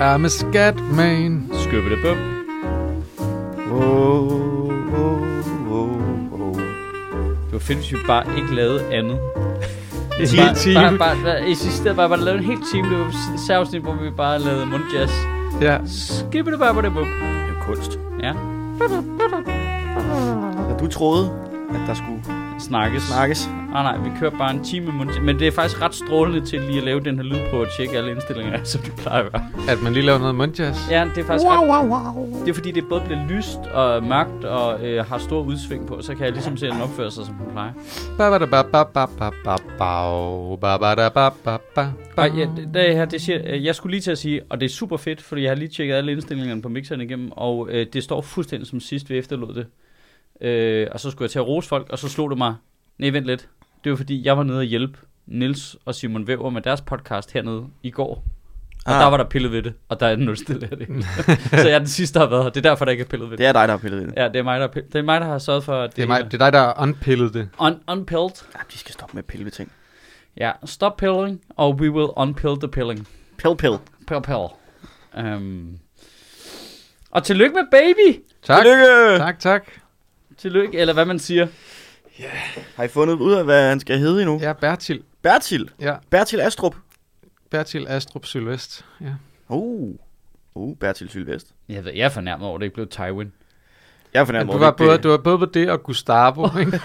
I'm a scat man. Bop. Wow, wow, wow, wow. Det var fedt, hvis vi bare ikke lavede andet. En hel time. Bare, bare, bare, I sidste bare, bare lavede en hel time. Det var et særafsnit, hvor vi bare lavede mundjazz. Ja. Bop. Det er kunst. Ja, Og du troede, at der skulle snakkes. Snakkes. Ah, nej, vi kører bare en time mund. Men det er faktisk ret strålende til lige at lave den her lyd på og tjekke alle indstillinger, som det plejer at være. At man lige laver noget mundjazz? Ja, det er faktisk wow, ret... wow, wow. Det er fordi, det både bliver lyst og mørkt og øh, har store udsving på, så kan jeg ligesom se, at den opfører sig, som den plejer. Ej, ja, det her, det siger, øh, jeg skulle lige til at sige, og det er super fedt, fordi jeg har lige tjekket alle indstillingerne på mixeren igennem, og øh, det står fuldstændig som sidst, vi efterlod det. Øh, og så skulle jeg til at rose folk, og så slog det mig, nej vent lidt, det var fordi, jeg var nede og hjælpe Nils og Simon Væver med deres podcast hernede i går. Og Ah. der var der pillet ved det, og der er nul stille af det. så jeg er den sidste, der har været her. Det er derfor, der ikke er pillet ved det. Det er dig, der har pillet ind. Ja, det er mig, der, er pill- det er mig, der har sørget for, at Det er, mig, det er dig, der har unpillet det. un- unpilled. Ja, de skal stoppe med at pille ved ting. Ja, stop pilling, og we will unpill the pilling. Pill, pill. Pill, pill. Um, og tillykke med baby! Tak. Tillykke! Tak, tak. Tillykke, eller hvad man siger. Har I fundet ud af, hvad han skal hedde endnu? Ja, Bertil. Bertil. Ja, Bertil Astrup. Bertil Astrup Sylvest. Ja. Uh. Uh, Bertil Sylvest. Jeg, ved, jeg er fornærmet over, at det ikke blev Tywin. Jeg er fornærmet Du over, var, det ikke både, blev- du var både på det og Gustavo, ikke? det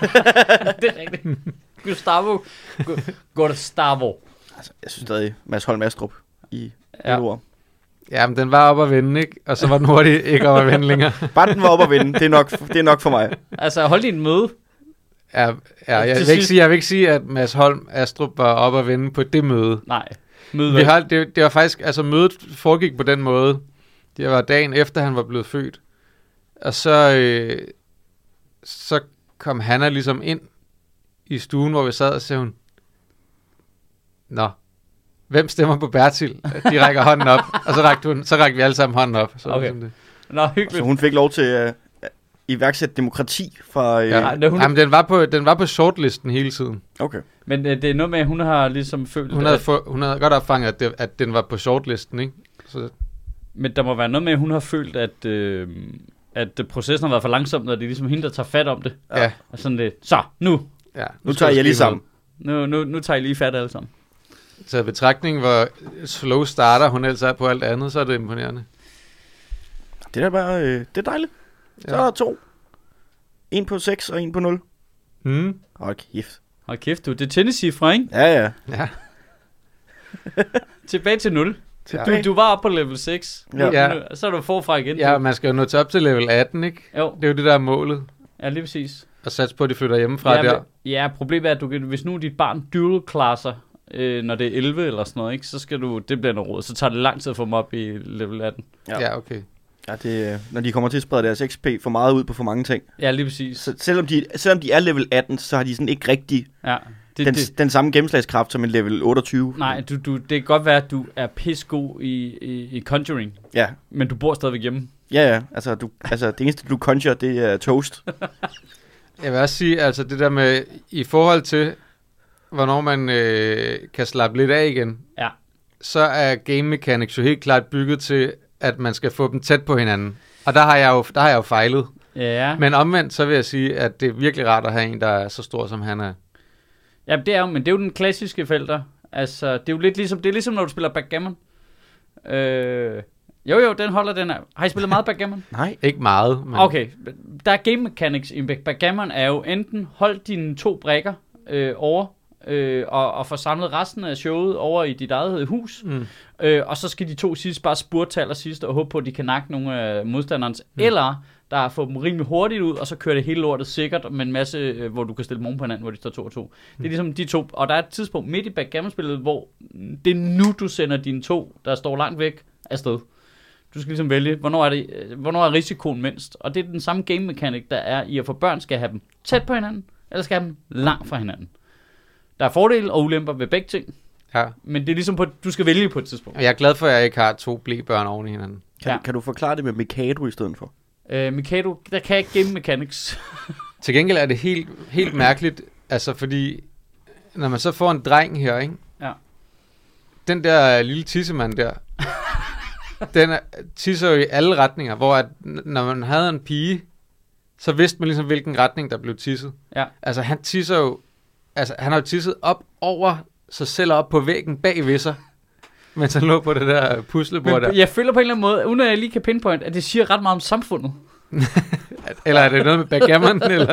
er rigtigt. Gustavo. Gu- Gustavo. Altså, jeg synes stadig, Mads Holm Astrup i Ja. ja. ord. Ja, men den var op at vende, ikke? Og så var den hurtigt ikke op at vende længere. Bare den var op at vinde. Det er nok, det er nok for mig. Altså, hold din møde. Ja, ja jeg, vil ikke sige, jeg vil ikke sige, at Mads Holm Astrup var op at vende på det møde. Nej. Møde. Vi har, det, det var faktisk, altså mødet foregik på den måde. Det var dagen efter, han var blevet født. Og så, øh, så kom Hanna ligesom ind i stuen, hvor vi sad, og sagde hun, Nå, hvem stemmer på Bertil? De rækker hånden op, og så rakte, hun, så rakte vi alle sammen hånden op. Så Okay. sådan det. Nå, Så hyggeligt. hun fik lov til at uh, iværksætte demokrati fra... Uh, Ja. Er hun- Jamen, den var, på, den var på shortlisten hele tiden. Okay. Men øh, det er noget med, at hun har ligesom følt, Hun havde, at, få, hun havde godt opfanget, at, det, at den var på shortlisten, ikke? Så, men der må være noget med, at hun har følt, at, øh, at øh, processen har været for langsom, og det er ligesom hende, der tager fat om det. ja. Og sådan lidt, så, nu, ja Nu skal tager jeg lige sammen. nu, nu, nu tager I lige fat alle sammen. I betragtning, hvor slow starter hun ellers er på alt andet, så er det imponerende. Det er bare... Uh, det er dejligt. Så er der to. En på 6 og en på 0. Hmm. Hold kæft. Hold kæft, du. Det er Tennessee fra, ikke? Ja, ja. Ja. Tilbage til 0. Ja. Du, du var oppe på level 6. Ja. Ja. Så er du forfra igen. ja, man skal jo nå til op til level 18, ikke? Jo, Det er jo det, der er målet. ja, lige præcis. Og satse på, at de flytter hjemmefra ja, der. men- ja, problemet er, at du kan, hvis nu dit barn dual klasser, øh, når det er 11 eller sådan noget, ikke, så skal du, det bliver noget råd. Så tager det lang tid at få dem op i level 18. Ja. Ja, okay. ja det, når de kommer til at sprede deres XP for meget ud på for mange ting. Ja, lige præcis. Så selvom de, selvom de er level 18, så har de sådan ikke rigtig Ja, det, den, det, den samme gennemslagskraft som en level 28. nej, du, du, det kan godt være, at du er pissegod i, i, i Conjuring, Ja, men du bor stadigvæk hjemme. ja, ja. Altså, du, altså det eneste, du conjure, det er toast. Jeg vil også sige, altså det der med, i forhold til, hvornår man øh, kan slappe lidt af igen, Ja. så er game mechanics jo helt klart bygget til, at man skal få dem tæt på hinanden. Og der har jeg jo, der har jeg jo fejlet. Ja, Men omvendt, så vil jeg sige, at det er virkelig rart at have en, der er så stor, som han er. ja det er jo, men det er jo den klassiske felter. Altså, det er jo lidt ligesom, det er ligesom, når du spiller backgammon. Øh, jo, jo, den holder den her. Har I spillet meget backgammon? Nej. Ikke meget, men Okay, der er game mechanics i back- backgammon er jo enten hold dine to brækker øh, over, øh, og, og få samlet resten af showet over i dit eget hus, Mm. øh, og så skal de to sidst bare spurte til allersidst og håbe på, at de kan nakke nogle af modstanderens. Mm. Eller der får dem rimelig hurtigt ud, og så kører det hele lortet sikkert med en masse, øh, hvor du kan stille oven på hinanden, hvor de står to og to. Det er ligesom de to, og der er et tidspunkt midt i backgammon-spillet, hvor det er nu, du sender dine to, der står langt væk, afsted. Du skal ligesom vælge, hvornår er, det, øh, hvornår er risikoen mindst. Og det er den samme game mechanic, der er i at få børn skal have dem tæt på hinanden, eller skal have dem langt fra hinanden. Der er fordele og ulemper ved begge ting, Ja. men det er ligesom på, du skal vælge på et tidspunkt. Og jeg er glad for, at jeg ikke har to blæbørn oven i hinanden. Kan, Ja. kan du forklare det med Mikado i stedet for? Øh, Mikado, der kan jeg ikke game mechanics. Til gengæld er det helt, helt mærkeligt, altså fordi, når man så får en dreng her, ikke? Ja. Den der lille tissemand der, den er, tisser jo i alle retninger, hvor at, når man havde en pige, så vidste man ligesom, hvilken retning der blev tisset. Ja. Altså han tisser jo, altså han har jo tisset op over sig selv op på væggen bag ved sig, mens han lå på det der puslebord der. Jeg føler på en eller anden måde, uden at jeg lige kan pinpoint, at det siger ret meget om samfundet. Eller er det noget med backgammon, eller?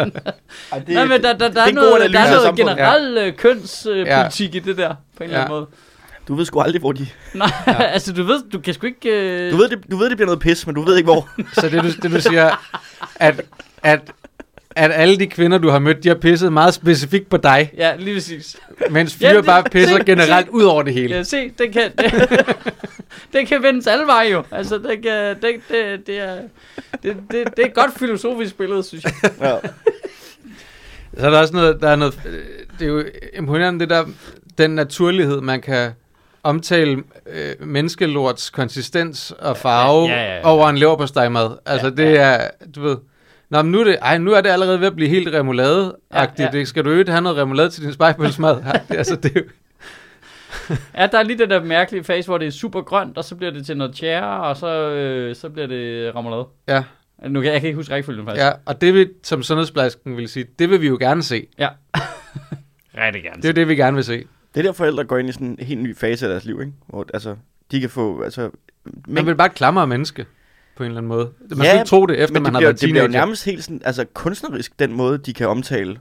Ej, det, Nej, men der, der, der, er, noget, der er noget samfundet. generel øh, kønspolitik Ja. politik i det der, på en eller anden Ja. måde. Du ved sgu aldrig, hvor de... Nej, altså du ved, du kan sgu ikke... Øh... Du ved, det, du ved, det bliver noget pis, men du ved ikke, hvor. Så det du, det du siger, at, at, at alle de kvinder, du har mødt, de har pisset meget specifikt på dig, Ja, lige præcis. mens Ja, fyre det- bare pisser se- generelt se. ud over det hele. Ja, se, det kan... Det, det kan vendes alle veje jo. Altså, det, kan, det, det, det, er, det, det, det er et godt filosofisk billede, synes jeg. Ja. Så er der også noget, der er noget, det er jo imponerende, det der, den naturlighed, man kan omtale øh, menneskelorts konsistens og farve Ja, ja, ja, ja. over en leverpostejmad. Altså Ja, det er, du ved, Nå, men nu er, det, ej, nu er det allerede ved at blive helt remoulade-agtigt. Ja, Ja, ja. Skal du øvrigt have noget remoulade til din? Ja, det, altså, det er jo, Ja, der er lige den der mærkelige fase, hvor det er super grønt, og så bliver det til noget tjære, og så, øh, så bliver det remoulade. ja, Nu kan jeg kan ikke huske rækkefølgen faktisk. ja, og det vil, som sundhedsplejersken vil sige, det vil vi jo gerne se. ja. Rigtig gerne. Det er det, vi gerne vil se. Det er der, forældre går ind i sådan en helt ny fase af deres liv, ikke? Hvor, altså, de kan få, altså... Man vil bare klamre menneske på en eller anden måde. Man Ja, skal ikke tro det, efter men man det har bliver, været det bliver nærmest helt sådan, altså kunstnerisk, den måde, de kan omtale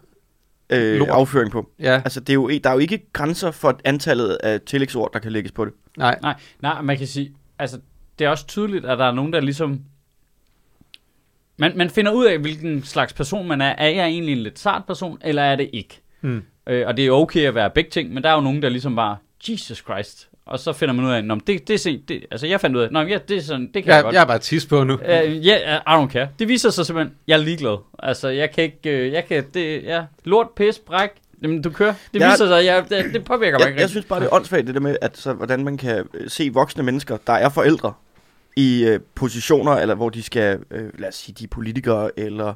øh, Lort. afføring på. Ja, Altså, det er jo, der er jo ikke grænser for antallet af tillægsord, der kan lægges på det. nej. Nej, nej, man kan sige, altså, det er også tydeligt, at der er nogen, der ligesom... Man, man finder ud af, hvilken slags person man er. Er jeg egentlig en lidt sart person, eller er det ikke? Hmm. Øh, og det er okay at være begge ting, men der er jo nogen, der ligesom bare, Jesus Christ. Og så finder man ud af, Nå, det, det, det, altså jeg fandt ud af, Nå, ja, det er sådan, det kan jeg, Jeg, godt. jeg er bare tis på nu. Uh, yeah, I don't care. Det viser sig simpelthen, jeg er ligeglad. Altså, jeg kan ikke, uh, jeg kan, det, ja, lort, pis, bræk. Jamen, du kører. Det Jeg- viser sig, jeg, det, det påvirker mig Jeg, ikke jeg synes bare, det er åndssvagt, det der med, at, så, hvordan man kan øh, se voksne mennesker, der er forældre, i øh, positioner, eller hvor de skal, øh, lad os sige, de er politikere, eller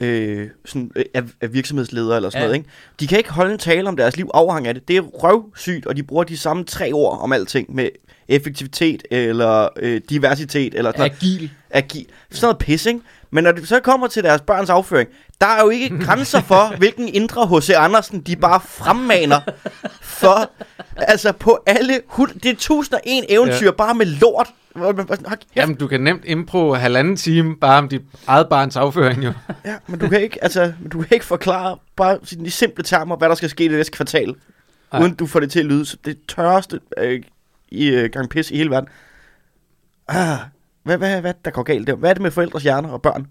øh, sådan, øh, er, er virksomhedsledere, eller sådan Ja. noget, ikke? De kan ikke holde en tale om deres liv afhængig af det. Det er røvsygt, og de bruger de samme tre ord om alting, med effektivitet, eller øh, diversitet, eller sådan noget. Agil. Agi. Sådan noget pis, ikke? Men når det så kommer til deres børns afføring, der er jo ikke grænser for, hvilken indre H.C. Andersen, de bare fremmaner for, altså på alle, det er 1001 eventyr, ja. bare med lort. Jamen, du kan nemt impro halvanden time bare om dit eget barns afføring, jo. Ja, men du kan ikke, altså, men du kan ikke forklare bare i simple termer, hvad der skal ske i det næste kvartal. Nej. uden du får det til at lyde som det tørreste øh, i øh, gang pis i hele verden. Ah, hvad, hvad, hvad der går galt der? Hvad er det med forældres hjerner og børn?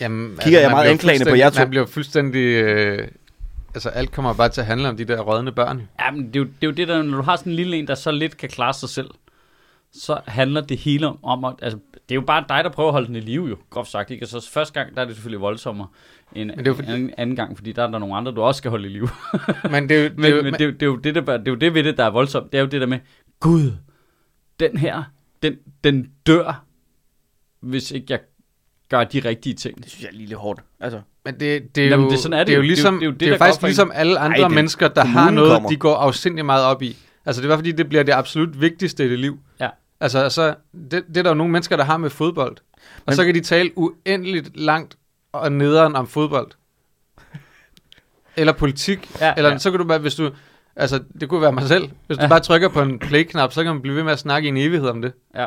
Jamen, Kigger jeg man meget anklagende på jer to? Man bliver fuldstændig... Øh, altså, alt kommer bare til at handle om de der rådne børn. Ja, men det er, jo, det er jo det der, når du har sådan en lille en, der så lidt kan klare sig selv, så handler det hele om, om at, altså, det er jo bare dig, der prøver at holde den i live jo, groft sagt, ikke? Og så første gang, der er det selvfølgelig voldsommere end Men det er fordi- anden, anden gang, fordi der er der nogle andre, du også skal holde i live. Men det er jo... Det Men, jo men det, er det, er jo det, der, det er jo det ved det, der er voldsomt. Det er jo det der med, Gud, den her, den, den dør, hvis ikke jeg gør de rigtige ting. Det synes jeg er lige lidt hårdt. Altså, Men det, det er Jamen, jo, det- sådan er det det er jo jo. ligesom, Det er jo- det det, er jo faktisk ligesom alle andre Ej, det- mennesker, der har noget, kommer. de går afsindig meget op i. Altså det er bare fordi, det bliver det absolut vigtigste i det liv. Ja. Altså, altså det, det er der jo nogle mennesker, der har med fodbold. Og Men- så kan de tale uendeligt langt og nederen om fodbold. Eller politik. Ja, Eller ja. så kan du bare, hvis du... Altså, det kunne være mig selv. Hvis du Ja. bare trykker på en play-knap, så kan man blive ved med at snakke i en evighed om det. Ja.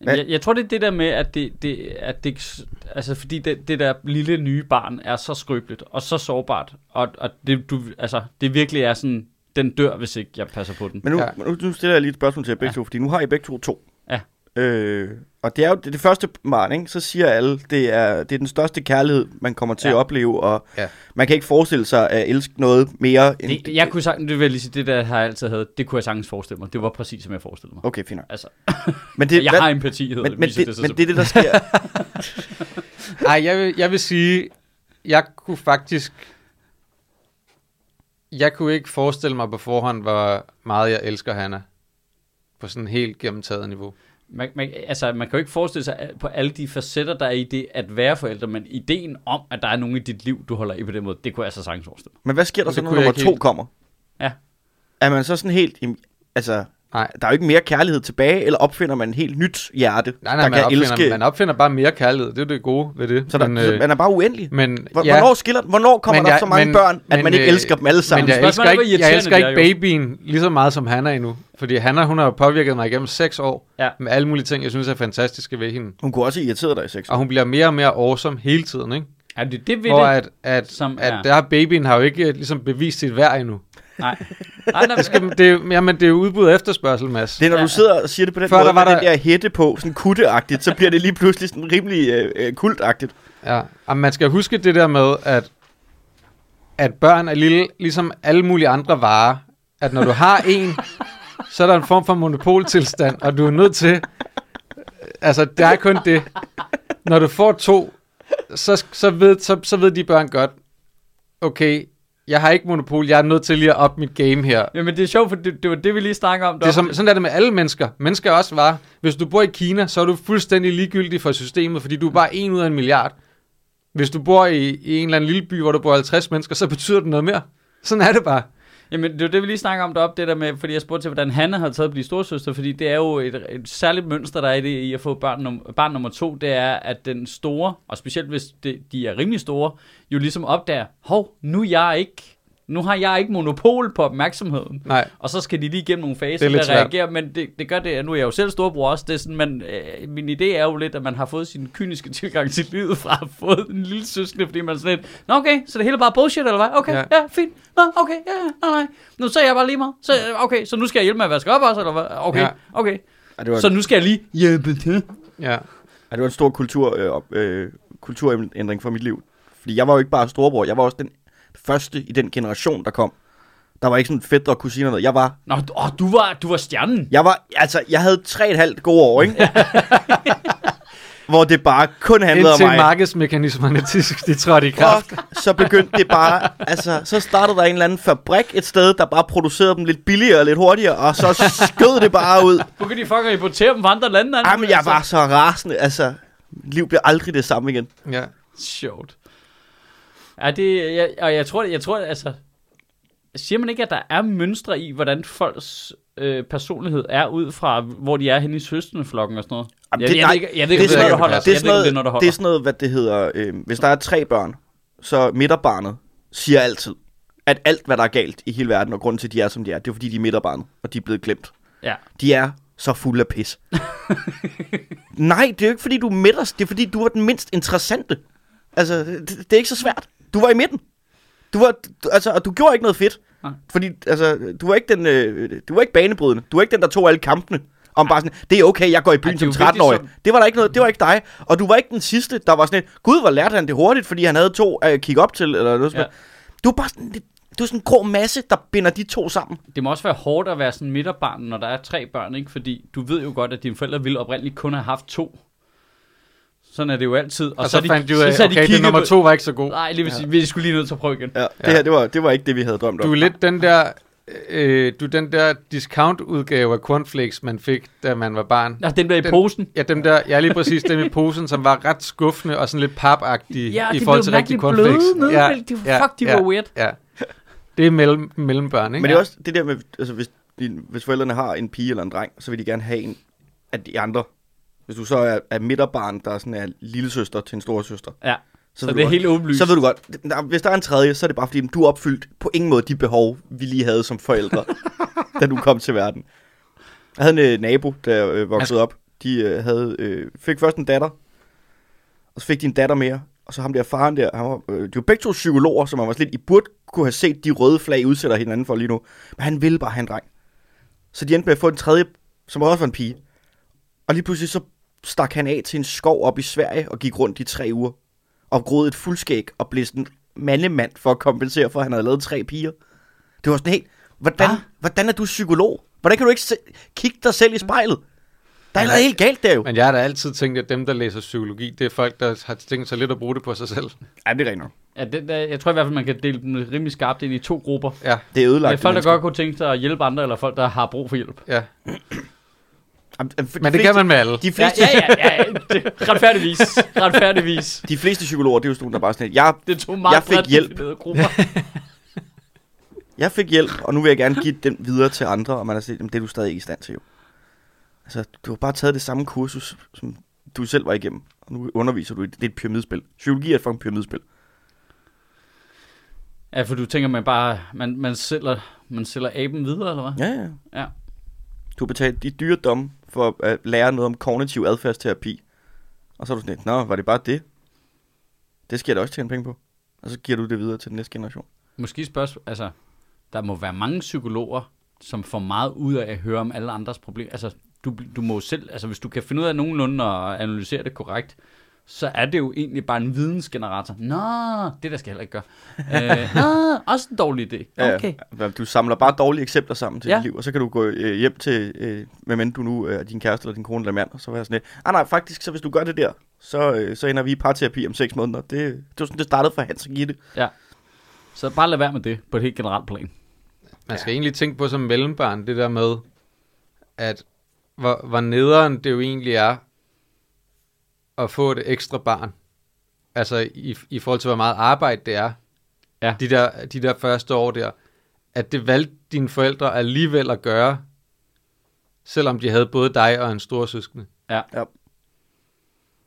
Hvad? Jeg, jeg tror, det er det der med, at det, det, at det altså fordi det, det der lille nye barn er så skrøbeligt og så sårbart, og, og det, du, altså, det virkelig er sådan, den dør, hvis ikke jeg passer på den. men nu, Ja. nu, nu stiller jeg lige et spørgsmål til jer begge ja. to, fordi nu har I begge to to. Øh, og det er jo det, det første barn, ikke? Så siger alle, det er, det er den største kærlighed, man kommer til Ja. at opleve, og Ja. man kan ikke forestille sig at elske noget mere end... Det, jeg kunne sagtens, det vil lige sige, det der har jeg altid havde, det kunne jeg sagtens forestille mig. Det var præcis, som jeg forestillede mig. Okay, fint. Altså, Men det, jeg hvad- har empati, hedder men, det, men, det, sig men det er det, der sker. Ej, jeg vil, jeg vil sige, jeg kunne faktisk... Jeg kunne ikke forestille mig på forhånd, hvor meget jeg elsker Hannah. På sådan helt gennemtaget niveau. Man, man, altså, man kan jo ikke forestille sig på alle de facetter, der er i det at være forældre, men ideen om, at der er nogen i dit liv, du holder i på den måde, det kunne jeg så sagtens forestille mig. Men hvad sker der så, når nummer to helt. kommer? Ja. Er man så sådan helt... Altså, Nej, der er jo ikke mere kærlighed tilbage, eller opfinder man et helt nyt hjerte, nej, nej der man, kan opfinder, elske... man opfinder bare mere kærlighed. Det er det gode ved det. så, der, men, så øh, man er bare uendelig. men, Hvor- ja, Hvornår, skiller, hvornår kommer Men der jeg- så mange men- børn, at men, man ikke øh, elsker dem alle sammen? Men jeg elsker, er, ikke, jeg elsker er ikke babyen lige så meget som Hannah endnu. Fordi Hannah, hun har jo påvirket mig igennem seks år. Ja. Med alle mulige ting, jeg synes er fantastiske ved hende. Hun kunne også irritere dig i sex. Og hun bliver mere og mere awesome hele tiden, ikke? Er det det ved Hvor det? at, at, som at er- der babyen har jo ikke øh, ligesom bevist sit værd endnu. Nej. Nej, nej, Det, skal, det, er, jo- jamen, det er jo udbud og efterspørgsel, Mads. Det er, når Ja. du sidder og siger det på den Før måde, der var med den der- der hætte på, sådan kutteagtigt, så bliver det lige pludselig sådan rimelig øh, øh, kultagtigt. Ja, og man skal huske det der med, at, at børn er lille, ligesom alle mulige andre varer. At når du har en, så er der en form for monopoltilstand, og du er nødt til... Altså, der er kun det. Når du får to, så, så, ved, så, så ved de børn godt, okay, jeg har ikke monopol, jeg er nødt til lige at op mit game her. Jamen det er sjovt, for det, det var det, vi lige snakkede om. Det er som, sådan er det med alle mennesker. Mennesker er også var. Hvis du bor i Kina, så er du fuldstændig ligegyldig for systemet, fordi du er bare en ud af en milliard. Hvis du bor i, i en eller anden lille by, hvor du bor 50 mennesker, så betyder det noget mere. Sådan er det bare. Jamen, det var det, vi lige snakker om deroppe, det der med, fordi jeg spurgte til, hvordan han har taget at blive storsøster, fordi det er jo et, et særligt mønster, der er i det i at få barn, num, barn nummer to, det er, at den store, og specielt hvis det, de er rimelig store, jo ligesom opdager, hov, nu er jeg ikke, nu har jeg ikke monopol på opmærksomheden. Nej. Og så skal de lige igennem nogle faser, er der reagerer, men det, det gør det, nu er jeg jo selv storbror også, det er sådan, man, øh, min idé er jo lidt, at man har fået sin kyniske tilgang til livet fra at have fået en lille søskende, fordi man er sådan lidt, nå okay, så det hele er bare bullshit, eller hvad? Okay, ja, Ja. fint, nå okay, ja, ja, nej, nej, nu ser jeg bare lige meget, så, okay, så nu skal jeg hjælpe med at vaske op også, eller hvad? Okay, Ja. okay, Ja, det, var, så nu skal jeg lige hjælpe til. Ja. ja, det var en stor kultur, øh, øh, kulturændring for mit liv. Fordi jeg var jo ikke bare storebror, jeg var også den første i den generation, der kom. Der var ikke sådan fædre og kusiner noget. Jeg var, Nå, åh, du var, du var stjernen. jeg var, altså, jeg havde tre og et halvt gode år, ikke? Hvor det bare kun handlede om Indtil mig. markedsmekanismerne, de, de trådte i kraft. Fuck, så begyndte det bare, altså, så startede der en eller anden fabrik et sted, der bare producerede dem lidt billigere og lidt hurtigere, og så skød det bare ud. Nu kan de fucking importere dem fra andre lande. Jamen, jeg altså. var så rasende, altså, liv bliver aldrig det samme igen. Ja. Sjovt. Ja, det, jeg, og jeg tror, jeg tror, altså, siger man ikke, at der er mønstre i, hvordan folks øh, personlighed er ud fra, hvor de er henne i søsterflokken og sådan noget? Jamen, jeg, det- jeg, nej, ved ikke, jeg ved Det er ikke, det noget, holder. det er Jeg sådan det er, noget, det det er sådan noget, hvad det hedder, øh, hvis der er tre børn, så midterbarnet siger altid, at alt, hvad der er galt i hele verden, og grunden til, at de er, som de er, det er, fordi de er midterbarnet, og de er blevet glemt. Ja. De er så fulde af pis. Nej, det er jo ikke, fordi du er midterst, det er, fordi du var den mindst interessante. Altså, det, det er ikke så svært. Du var i midten. Du var, du, altså, og du gjorde ikke noget fedt. Nej. Fordi, altså, du var ikke den, øh, du var ikke banebrydende. Du var ikke den, der tog alle kampene. Om bare sådan, det er okay, jeg går i byen Ej, det som jo vigtigt 13-årig. som- Det var der ikke noget, det var ikke dig. Og du var ikke den sidste, der var sådan et, gud, hvor lærte han det hurtigt, fordi han havde to at kigge op til, eller noget Ja. Du er bare sådan, lidt- du er sådan en grå masse, der binder de to sammen. Det må også være hårdt at være sådan midterbarn, når der er tre børn, ikke? Fordi du ved jo godt, at dine forældre ville oprindeligt kun have haft to. Sådan er det jo altid. Og, og så, er de- fandt du af, så de okay, det kigget nummer to var ikke så god. Nej, lige vil sige, vi skulle lige nødt til at prøve igen. Ja, det Ja. her, det var, det var ikke det, vi havde drømt om. Du er lidt den der, øh, du den der discount-udgave af cornflakes, man fik, da man var barn. Nå, den der i Den- posen. Ja, dem der, ja lige præcis dem i posen, som var ret skuffende og sådan lidt papagtige Ja, i de forhold til rigtige cornflakes. bløde nede. Ja, de, fuck, de ja, var weird. Ja. Det er mellem, mellembørn, ikke? Men det er også det der med, altså hvis, din, hvis forældrene har en pige eller en dreng, så vil de gerne have en af de andre. Hvis du så er, er midterbarn, der er sådan er lillesøster til en storesøster, Ja, så, så ved det er du helt godt, åbenlyst. så ved du godt, der, hvis der er en tredje, så er det bare fordi, du har opfyldt på ingen måde de behov, vi lige havde som forældre, da du kom til verden. Jeg havde en øh, nabo, der øh, voksede op. De øh, havde, øh, fik først en datter, og så fik de en datter mere. Og så ham der faren der, han var, øh, de var begge to psykologer, så man var lidt, I burde kunne have set de røde flag udsætter hinanden for lige nu. Men han ville bare have en dreng. Så de endte med at få en tredje, som også var en pige. Og lige pludselig så stak han af til en skov op i Sverige og gik rundt i tre uger. Og groede et fuldskæg og blev sådan mandemand for at kompensere for, at han havde lavet tre piger. Det var sådan helt, hvordan, Hva? hvordan er du psykolog? Hvordan kan du ikke se, kigge dig selv i spejlet? Der er noget helt galt der jo. Men jeg har da altid tænkt, at dem, der læser psykologi, det er folk, der har tænkt sig lidt at bruge det på sig selv. Ja, det er rigtigt. Ja, det, der, jeg tror i hvert fald, man kan dele dem rimelig skarpt ind i to grupper. Ja, Det er ødelagt. er folk, der godt kunne tænke sig at hjælpe andre, eller folk, der har brug for hjælp. ja. Men Men det kan man med alle. De fleste, ja, ja, ja, ja det, retfærdigvis. Retfærdigvis. de fleste psykologer, det er jo sådan der bare sådan jeg, Det tog meget Jeg fik hjælp. jeg fik hjælp, og nu vil jeg gerne give den videre til andre, og man har set, "Jamen, det er du stadig ikke i stand til jo. Altså, du har bare taget det samme kursus, som du selv var igennem, og nu underviser du i det. Det er et pyramidespil. Psykologi er et fucking pyramidespil. Ja, for du tænker, man bare, man, man, sælger, man sælger aben videre, eller hvad? Ja, ja. Ja. Du har betalt de dyre domme for at lære noget om kognitiv adfærdsterapi. Og så er du sådan lidt, nå, var det bare det? Det skal jeg da også tjene penge på. Og så giver du det videre til den næste generation. Måske spørgsmål, altså, der må være mange psykologer, som får meget ud af at høre om alle andres problemer. Altså, du, du må selv, altså hvis du kan finde ud af nogenlunde og analysere det korrekt, så er det jo egentlig bare en vidensgenerator. Nå, det der skal jeg heller ikke gøre. øh, nå, også en dårlig idé. Okay. Ja, du samler bare dårlige eksempler sammen til Ja. dit liv, og så kan du gå øh, hjem til, øh, hvem end du nu er din kæreste eller din kone eller mand, og så være sådan lidt, ah nej, faktisk, så hvis du gør det der, så, øh, så ender vi i parterapi om seks måneder. Det, det var sådan, det startede for Hans og Gitte. Så bare lad være med det på et helt generelt plan. Man skal ja. egentlig tænke på som mellembarn, det der med, at hvor, hvor nederen det jo egentlig er at få et ekstra barn. Altså i, i forhold til, hvor meget arbejde det er. Ja. De der, de der første år der. At det valgte dine forældre alligevel at gøre, selvom de havde både dig og en stor søskende. Ja,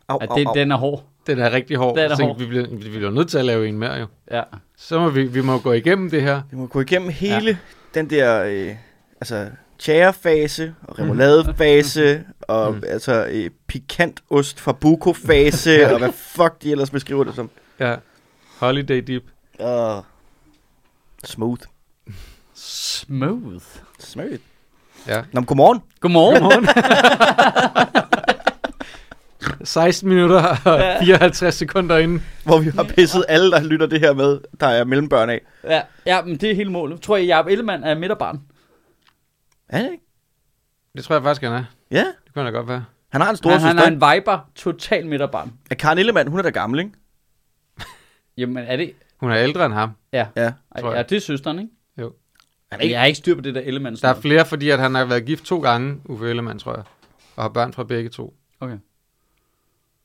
Au, at au, det, au. den er hård. Den er rigtig hård. Den er Jeg tænkte, hård. Vi, bliver, vi bliver nødt til at lave en mere jo. Ja. Så må vi, vi må gå igennem det her. Vi må gå igennem hele ja. den der, øh, altså, tjærefase og remouladefase, og Mm. altså øh, pikant ost fra buko-fase, og hvad fuck de ellers beskriver det som. Ja. Holiday dip. Uh, smooth. Smooth. Smooth. Ja. Nå, men godmorgen. Godmorgen. 16 minutter og 54 sekunder inden. Hvor vi har pisset alle, der lytter det her med, der er mellembørn af. ja, ja, men det er hele målet. Tror jeg, Jacob Ellemann er midterbarn? Er det ikke? Det tror jeg faktisk, han er. Ja, Det kunne da godt være. han har en stor Han, han søster. er en viber, total midterbarn. Er Karen Ellemann, hun er da gammel, ikke? Jamen, er det... Hun er ældre end ham. Ja, Ja. Tror jeg. ja det er søsteren, ikke? Jo. Han er ikke, Jeg har ikke styr på det der Ellemann. Der er flere, fordi at han har været gift to gange, Uffe Ellemann, tror jeg. Og har børn fra begge to. Okay.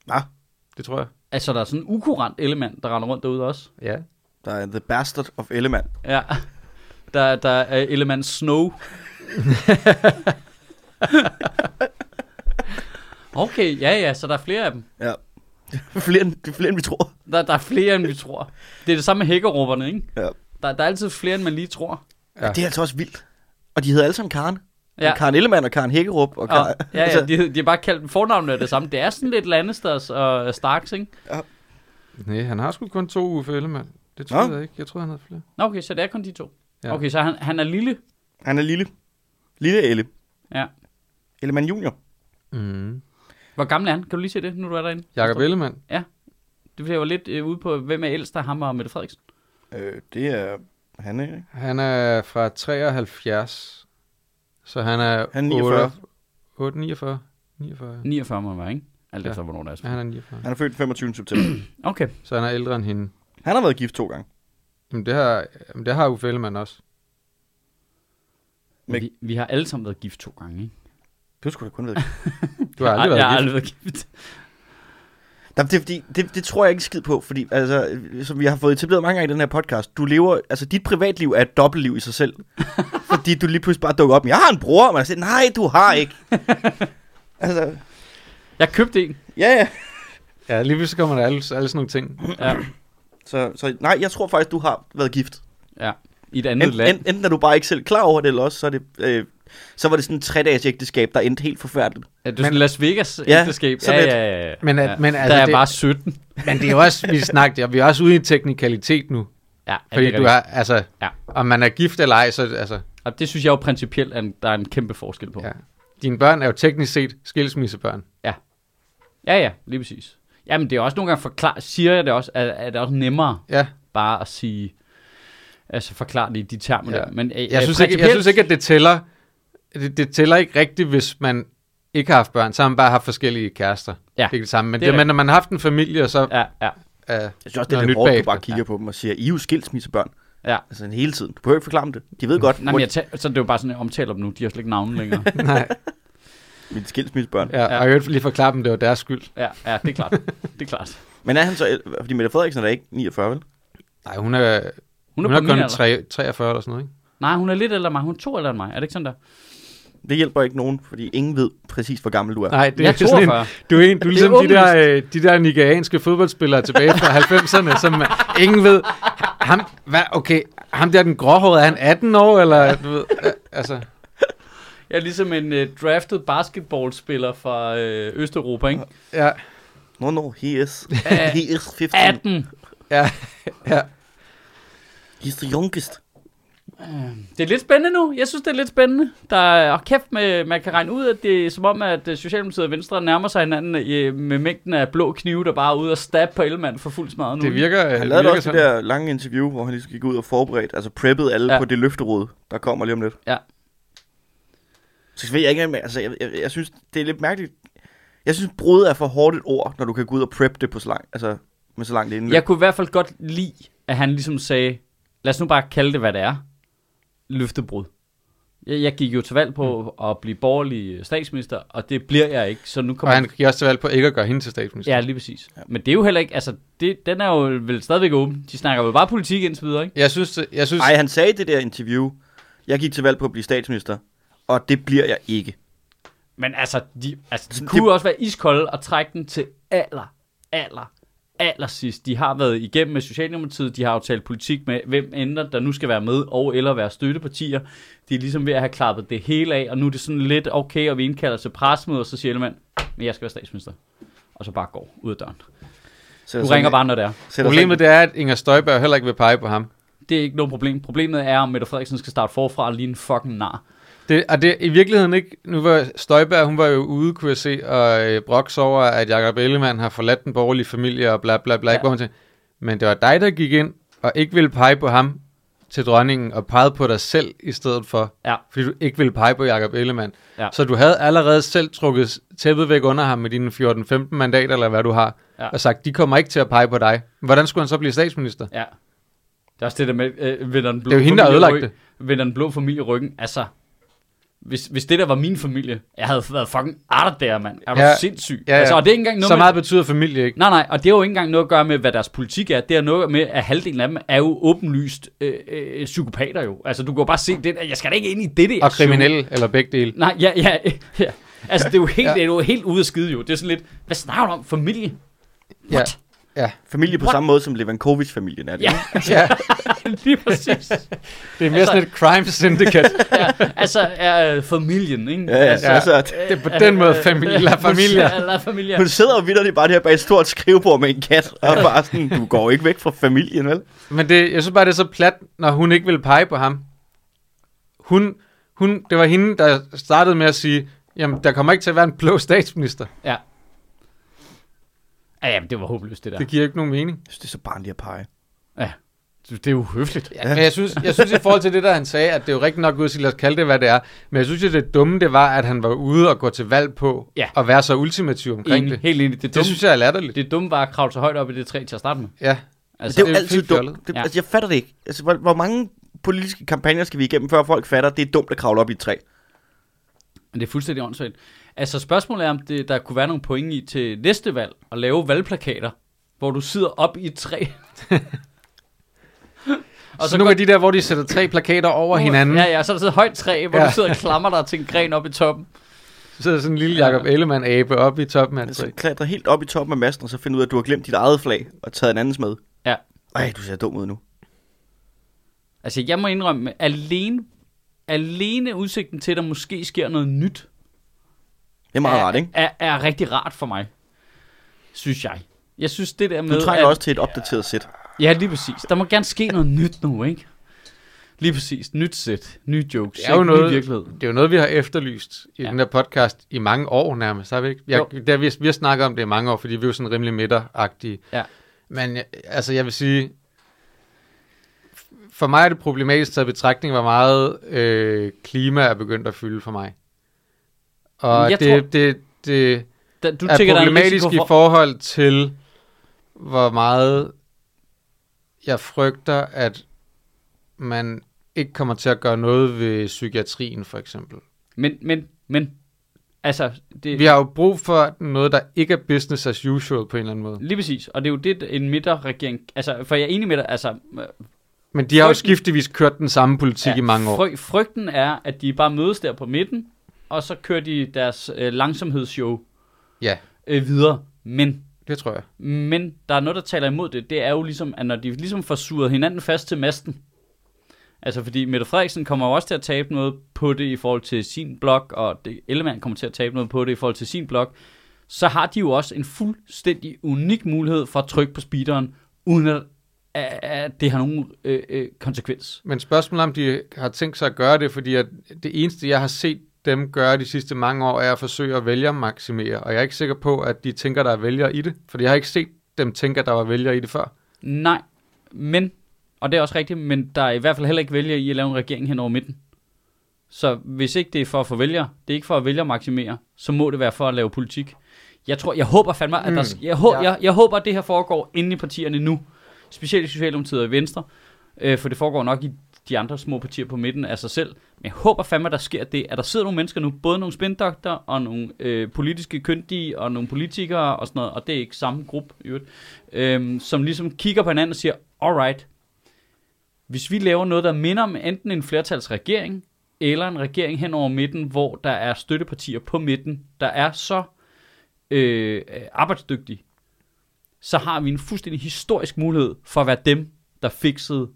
Hva? Det tror jeg. Altså, der er sådan en ukurant Ellemann, der render rundt derude også. Ja. der er The Bastard of Ellemann. Ja. Der, der er Ellemann Snow. okay, ja, ja, så der er flere af dem. Ja. flere, end, er flere, end vi tror. Der, der er flere, end vi tror. Det er det samme med hækkerupperne, ikke? Ja. Der, der er altid flere, end man lige tror. Ja. Det er altså også vildt. Og de hedder alle sammen Karen. Ja. Ja. Karen Ellemann og Karen Hækkerup. Og Og, Karen, ja, ja, de, de er bare kaldt fornavnet af det samme. Det er sådan lidt Lannisters og Starks, ikke? Nej, han har sgu kun to Uffe Ellemann. Det tror Nå. jeg ikke. Jeg troede, han havde flere. Nå, okay, så det er kun de to. Ja. Okay, så han, han er lille. Han er lille. Lille Elle. Ja. Ellemann junior. Mm. Hvor gammel er han? Kan du lige se det, nu du er derinde? Jakob Ellemann. Det bliver jeg var lidt øh, ude på, hvem er ældst af ham og Mette Frederiksen. Øh, det er... Han ikke? Han er fra 73. Så han er... Han er 49. 8, 49. 49. 49 må han være, ikke? Alt Ja. efter, hvornår der er. Ja, han er 49. Han er født 25. september. Okay. Så han er ældre end hende. han har været gift to gange. Jamen, det har, jamen, det har Uffe Ellemann også. Men- Vi, vi har alle sammen været gift to gange, ikke? Det skulle da kun været Du har aldrig jeg, været jeg har gift. aldrig været gift. Jamen, det, fordi, det, det tror jeg ikke skid på, fordi altså, som vi har fået etableret mange gange i den her podcast, du lever, altså dit privatliv er et dobbeltliv i sig selv. fordi du lige pludselig bare dukker op, jeg har en bror, og man siger, nej, du har ikke. altså, Jeg købte en. ja, ja. Ja, lige pludselig kommer der alle, alle sådan nogle ting. Ja. Så, så nej, jeg tror faktisk, du har været gift. ja. I et andet Ent, land. ent, enten er du bare ikke selv klar over det, eller også så er det, øh, så var det sådan en tre-dages ægteskab, der endte helt forfærdeligt. Ja, det er sådan Las Vegas Ja, ægteskab. Ja, ja, ja, ja. Men at- ja. men der altså, er det- bare 17. Men det er jo også, vi snakker, ja, vi er også ude i teknikalitet nu. Ja, Fordi det er du er, altså, Ja. om man er gift eller ej, så altså, Og det synes jeg jo principielt, at der er en kæmpe forskel på. ja. dine børn er jo teknisk set skilsmissebørn. Ja, ja, lige præcis. Jamen, det er også nogle gange forklar, siger jeg det også, at, at det er også nemmere Ja, bare at sige, altså forklare det i de termer Ja. der. Men, øh, jeg synes, ikke, jeg synes ikke, at det tæller. Det, det tæller ikke rigtigt, hvis man ikke har haft børn, så har man bare haft forskellige kærester. Ja, Det ikke det samme. Men det det men når man har haft en familie, og så Ja, ja, er Jeg synes også, det er lidt nyt hårdt, at du bare kigger på dem og siger, I er jo skilsmissebørn. ja. Altså hele tiden. Du behøver ikke forklare dem det. De ved godt, Nej, men jeg tæ- så det er jo bare sådan, jeg omtaler dem nu. De har slet ikke navne længere. Nej, mine skilsmissebørn. ja, Ja. og jeg vil lige forklare dem, det var deres skyld. ja, ja, det er klart. Det er klart. Men er han så... Fordi Mette Frederiksen er da ikke 49, vel? Nej, hun er, Hun hun er, er, på min kun alder. 3, 43 eller sådan noget, ikke? Nej, hun er lidt ældre end mig. Hun er to ældre end mig. Er det ikke sådan der? Det hjælper ikke nogen, fordi ingen ved præcis, hvor gammel du er. Nej, det Jeg er er sådan en, 42. du er, en, du er ligesom de åbenlyst. der, øh, de der nigerianske fodboldspillere tilbage fra 90'erne, som øh, ingen ved. Ham, hvad, okay, ham der den gråhårede, er han 18 år, eller du ved, øh, altså... Jeg er ligesom en uh, drafted basketballspiller fra uh, Østeuropa, ikke? Ja, No, no, he is. Uh, he is 15. 18. ja, ja. He's the youngest. Det er lidt spændende nu. Jeg synes, det er lidt spændende. Der er og kæft med, man kan regne ud, at det er som om, at øh, Socialdemokratiet og Venstre nærmer sig hinanden øh, med mængden af blå knive, der bare er ude og stab på Ellemann for fuld smadret nu. Det virker, Han det lavede virker også det der lange interview, hvor han ligesom gik ud og forberedte, altså preppede alle Ja. på det løfteråd, der kommer lige om lidt. Ja. Så ved jeg ikke, altså, jeg, jeg, jeg, synes, det er lidt mærkeligt. Jeg synes, brud er for hårdt et ord, når du kan gå ud og prep det på så langt, altså med så langt inden. Jeg kunne i hvert fald godt lide, at han ligesom sagde, lad os nu bare kalde det, hvad det er. Løftebrud. Jeg, jeg gik jo til valg på mm. at blive borgerlig statsminister, og det bliver jeg ikke, så nu Og kommer han gik også til valg på ikke at gøre hende til statsminister. Ja, lige præcis. Ja. Men det er jo heller ikke, altså, det, den er jo vel stadigvæk åben. De snakker vel bare politik indtil videre, ikke? Jeg synes, jeg synes Nej, han sagde i det der interview, jeg gik til valg på at blive statsminister, og det bliver jeg ikke. Men altså, de, altså, de Det- kunne jo også være iskolde og trække den til aller, aller, aller sidst. De har været igennem med Socialdemokratiet, de har jo talt politik med, hvem ender der nu skal være med, og eller være støttepartier. De er ligesom ved at have klappet det hele af, og nu er det sådan lidt okay, og vi indkalder til pressemøde, og så siger Ellemann, men jeg skal være statsminister. Og så bare går ud af døren. Du ringer bare, når det er. Problemet det er, at Inger Støjberg heller ikke vil pege på ham. Det er ikke noget problem. Problemet er, om Mette Frederiksen skal starte forfra og lige en fucking nar. Det, og det er i virkeligheden ikke... Nu var Støjberg, hun var jo ude, kunne jeg se, og øh, broks over, at Jacob Ellemann har forladt den borgerlige familie og bla bla bla. Ja. Hvor hun tænkte, men det var dig, der gik ind og ikke ville pege på ham til dronningen, og pegede på dig selv i stedet for. Ja. Fordi du ikke ville pege på Jacob Ellemann. Ja. Så du havde allerede selv trukket tæppet væk under ham med dine 14-15 mandater, eller hvad du har, Ja. og sagt, de kommer ikke til at pege på dig. Hvordan skulle han så blive statsminister? Ja. Det er også det der med, øh, vender den blå Det er jo hende, der ødelagt Vender den blå familie ryggen. Altså, hvis, hvis det der var min familie, jeg havde været fucking art der, mand. Jeg var ja. Sindssyg. Ja, ja. Altså, og det er ikke engang noget Så med, meget betyder familie ikke. Nej, nej, og det har jo ikke engang noget at gøre med, hvad deres politik er. Det har noget med, at halvdelen af dem er jo åbenlyst øh, øh, psykopater jo. Altså, du kan jo bare se det, jeg skal da ikke ind i det der. Og kriminelle, eller begge dele. Nej, ja, ja, ja. Altså, det er jo helt, Ja. det er jo helt ude af skide jo. Det er sådan lidt, hvad snakker du om? Familie? What? Ja, Familie på What? samme måde som Levankovic-familien er det. Ja, ja. lige præcis. det er mere Altså- sådan et crime syndicate. ja, altså, er øh, familien, ikke? Ja, ja, altså, altså, altså, Det er på den måde familie, la familia. Ja, la familia. hun sidder jo vidderligt bare der bag et stort skrivebord med en kat, og bare sådan, du går ikke væk fra familien, vel? Men det, jeg synes bare, det er så plat, når hun ikke vil pege på ham. Hun, hun, det var hende, der startede med at sige, jamen, der kommer ikke til at være en blå statsminister. Ja. Ja, jamen, det var håbløst, det der. Det giver ikke nogen mening. Jeg synes, det er så barnligt at pege. Ja. Det er jo høfligt. Ja. Men jeg synes, jeg synes i forhold til det, der han sagde, at det er jo rigtig nok ud at sige, lad os kalde det, hvad det er. Men jeg synes jo, det dumme, det var, at han var ude og gå til valg på, Ja. og være så ultimativ omkring Enig, det. helt enig. Det, Det dumme, synes jeg er latterligt. det dumme var at kravle så højt op i det træ til at starte med. Ja. Altså, det er jo det er altid helt dumt. Det, Ja. altså, jeg fatter det ikke. Altså, hvor, hvor mange politiske kampagner skal vi igennem, før folk fatter, at det er dumt at kravle op i et træ? Men det er fuldstændig åndssvagt. Altså spørgsmålet er, om det, der kunne være nogle point i til næste valg, at lave valgplakater, hvor du sidder op i et træ. Og så, så nu er de der, hvor de sætter tre plakater over hinanden. Ja, ja, så er der sådan et højt træ, hvor Ja. du sidder og klamrer dig til en gren op i toppen. Så sidder sådan en lille Jacob Ellemann-abe oppe i toppen af et Altså, træ. klatre helt op i toppen af masten, og så finde ud af, at du har glemt dit eget flag, og taget en andens med. Ja. Ej, du ser dum ud nu. Altså, jeg må indrømme, alene, alene udsigten til, at der måske sker noget nyt, Det er meget er, rart, ikke? Er, er rigtig rart for mig. Synes jeg. Jeg synes det der med... Du trænger at, også til et opdateret sæt. Ja, lige præcis. Der må gerne ske noget nyt nu, ikke? Lige præcis. Nyt sæt. Nye jokes. Det er jo ikke? noget- virkelighed. Det er jo noget, vi har efterlyst i Ja. den her podcast i mange år nærmest, har vi ikke? Jeg, Jo. der, vi, vi har snakket om det i mange år, fordi vi er jo sådan rimelig midteragtige. Ja. Men altså, jeg vil sige, for mig er det problematisk taget i betragtning, hvor meget øh, klima er begyndt at fylde for mig. Og Jeg det, tror- det, det Da, du er tænker, der er problematisk risiko i forhold til, hvor meget jeg frygter, at man ikke kommer til at gøre noget ved psykiatrien, for eksempel. Men, men, men, altså, det, Vi har jo brug for noget, der ikke er business as usual på en eller anden måde. lige præcis, og det er jo det, en midterregering, altså, for jeg er enig med dig, altså, Men de har jo Frygten- skiftevis kørt den samme politik ja, i mange år. Fry, frygten er, at de bare mødes der på midten, og så kører de deres øh, langsomhedsshow Ja, øh, videre. Men, det tror jeg. men der er noget, der taler imod det. Det er jo ligesom, at når de ligesom får suret hinanden fast til masten, altså fordi Mette Frederiksen kommer jo også til at tabe noget på det i forhold til sin blog, og det, Ellemann kommer til at tabe noget på det i forhold til sin blog, så har de jo også en fuldstændig unik mulighed for at trykke på speederen, uden at, at, det har nogen øh, øh, konsekvens. Men spørgsmålet er, om de har tænkt sig at gøre det, fordi at det eneste, jeg har set dem gøre de sidste mange år, er at forsøge at vælge maksimere. Og jeg er ikke sikker på, at de tænker, der er vælgere i det. Fordi jeg har ikke set dem tænke, at der var vælgere i det før. Nej, men, og det er også rigtigt, men der er i hvert fald heller ikke vælger i at lave en regering hen over midten. Så hvis ikke det er for at få vælgere, det er ikke for at vælge maksimere, så må det være for at lave politik. Jeg tror, jeg håber fandme, at der, Mm, jeg, hå, ja. jeg, jeg håber, at det her foregår inde i partierne nu. Specielt i Socialdemokratiet og i Venstre. Øh, for det foregår nok i de andre små partier på midten af sig selv. Men jeg håber fandme, at der sker det, at der sidder nogle mennesker nu, både nogle spindokter og nogle øh, politiske kyndige og nogle politikere og sådan noget, og det er ikke samme gruppe, i øvrigt, øh, som ligesom kigger på hinanden og siger, alright, hvis vi laver noget, der minder om enten en flertalsregering, eller en regering hen over midten, hvor der er støttepartier på midten, der er så øh, arbejdsdygtige, så har vi en fuldstændig historisk mulighed for at være dem, der fikset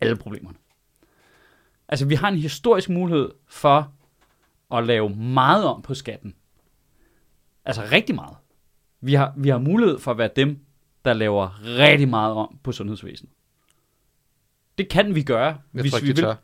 alle problemerne. Altså, vi har en historisk mulighed for at lave meget om på skatten. Altså rigtig meget. Vi har, vi har mulighed for at være dem, der laver rigtig meget om på sundhedsvæsenet. Det kan vi gøre, Jeg hvis tror vi vil. tør.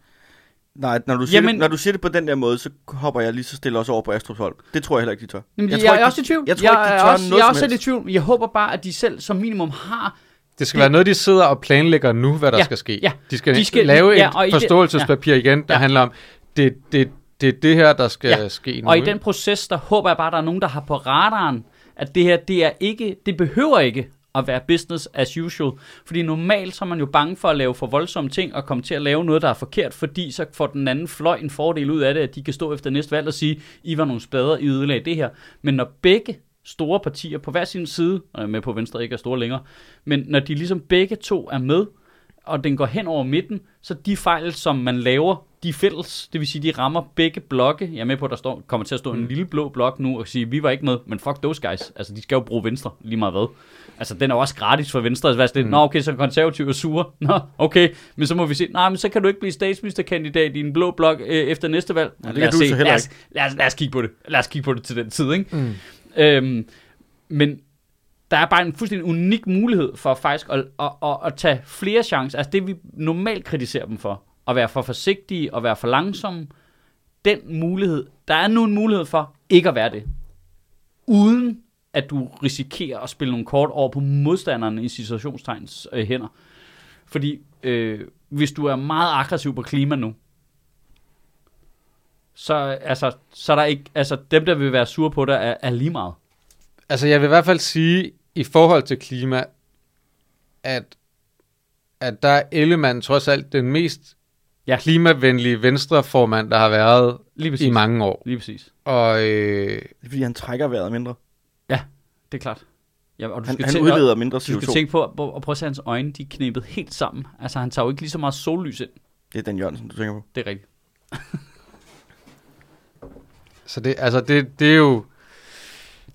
Nej, når du, siger Jamen- det, når du siger det på den der måde, så hopper jeg lige så stille også over på Astrups hold. Det tror jeg heller ikke, de tør. Jamen, Jeg jeg, tror jeg ikke, er også i tvivl. jeg tror ikke, de tør også, noget jeg er også lidt i tvivl. Jeg håber bare, at de selv som minimum har... Det skal være noget, de sidder og planlægger nu, hvad der Ja, skal ske. ja. De, skal De skal- lave ja, et det- forståelsespapir igen, der Ja. handler om, det, det, det er det her, der skal Ja, ske nu. Og i den proces, der håber jeg bare, der er nogen, der har på radaren, at det her, det er ikke, det behøver ikke at være business as usual. Fordi normalt så er man jo bange for at lave for voldsomme ting, og komme til at lave noget, der er forkert, fordi så får den anden fløj en fordel ud af det, at de kan stå efter næste valg og sige, I var nogle spader, I ødelagde det her. Men når begge store partier på hver sin side, og med på Venstre ikke er store længere, men når de ligesom begge to er med, og den går hen over midten, så de fejl, som man laver, de er fælles, det vil sige, de rammer begge blokke. Jeg er med på, at der står, kommer til at stå en lille blå blok nu og sige, vi var ikke med, men fuck those guys. Altså, de skal jo bruge Venstre lige meget hvad. Altså, den er også gratis for Venstre. Altså, sådan lidt, Nå, okay, så er konservative er sure. Nå, okay, men så må vi se, nej, men så kan du ikke blive statsministerkandidat i en blå blok øh, efter næste valg. Ja, det lad kan os du se. så lad os, lad, os, lad os kigge på det. Lad os kigge på det til den tid, ikke? Mm. Øhm, men der er bare en fuldstændig unik mulighed for faktisk at, at, at, at tage flere chancer. Altså det, vi normalt kritiserer dem for. At være for forsigtige og være for langsomme. Den mulighed, der er nu en mulighed for ikke at være det. Uden at du risikerer at spille nogle kort over på modstanderne i situationstegns øh, hænder. Fordi øh, hvis du er meget aggressiv på klima nu, så, altså, så er der ikke, altså dem, der vil være sure på dig, er, er lige meget. Altså, jeg vil i hvert fald sige, i forhold til klima, at, at der er Ellemann trods alt den mest Ja. ja. klimavenlige venstreformand, der har været Lige præcis. i mange år. Lige præcis. Og øh, Det er fordi, han trækker vejret mindre. Det er klart. Ja, og du Han, skal, han udleder mindre du skal CO2. tænke på, at- og prøve at se hans øjne, de er knæppet helt sammen. Altså, han tager jo ikke lige så meget sollys ind. Det er Dan Jørgensen, du tænker på. Det er rigtigt. så det, altså det, det er jo...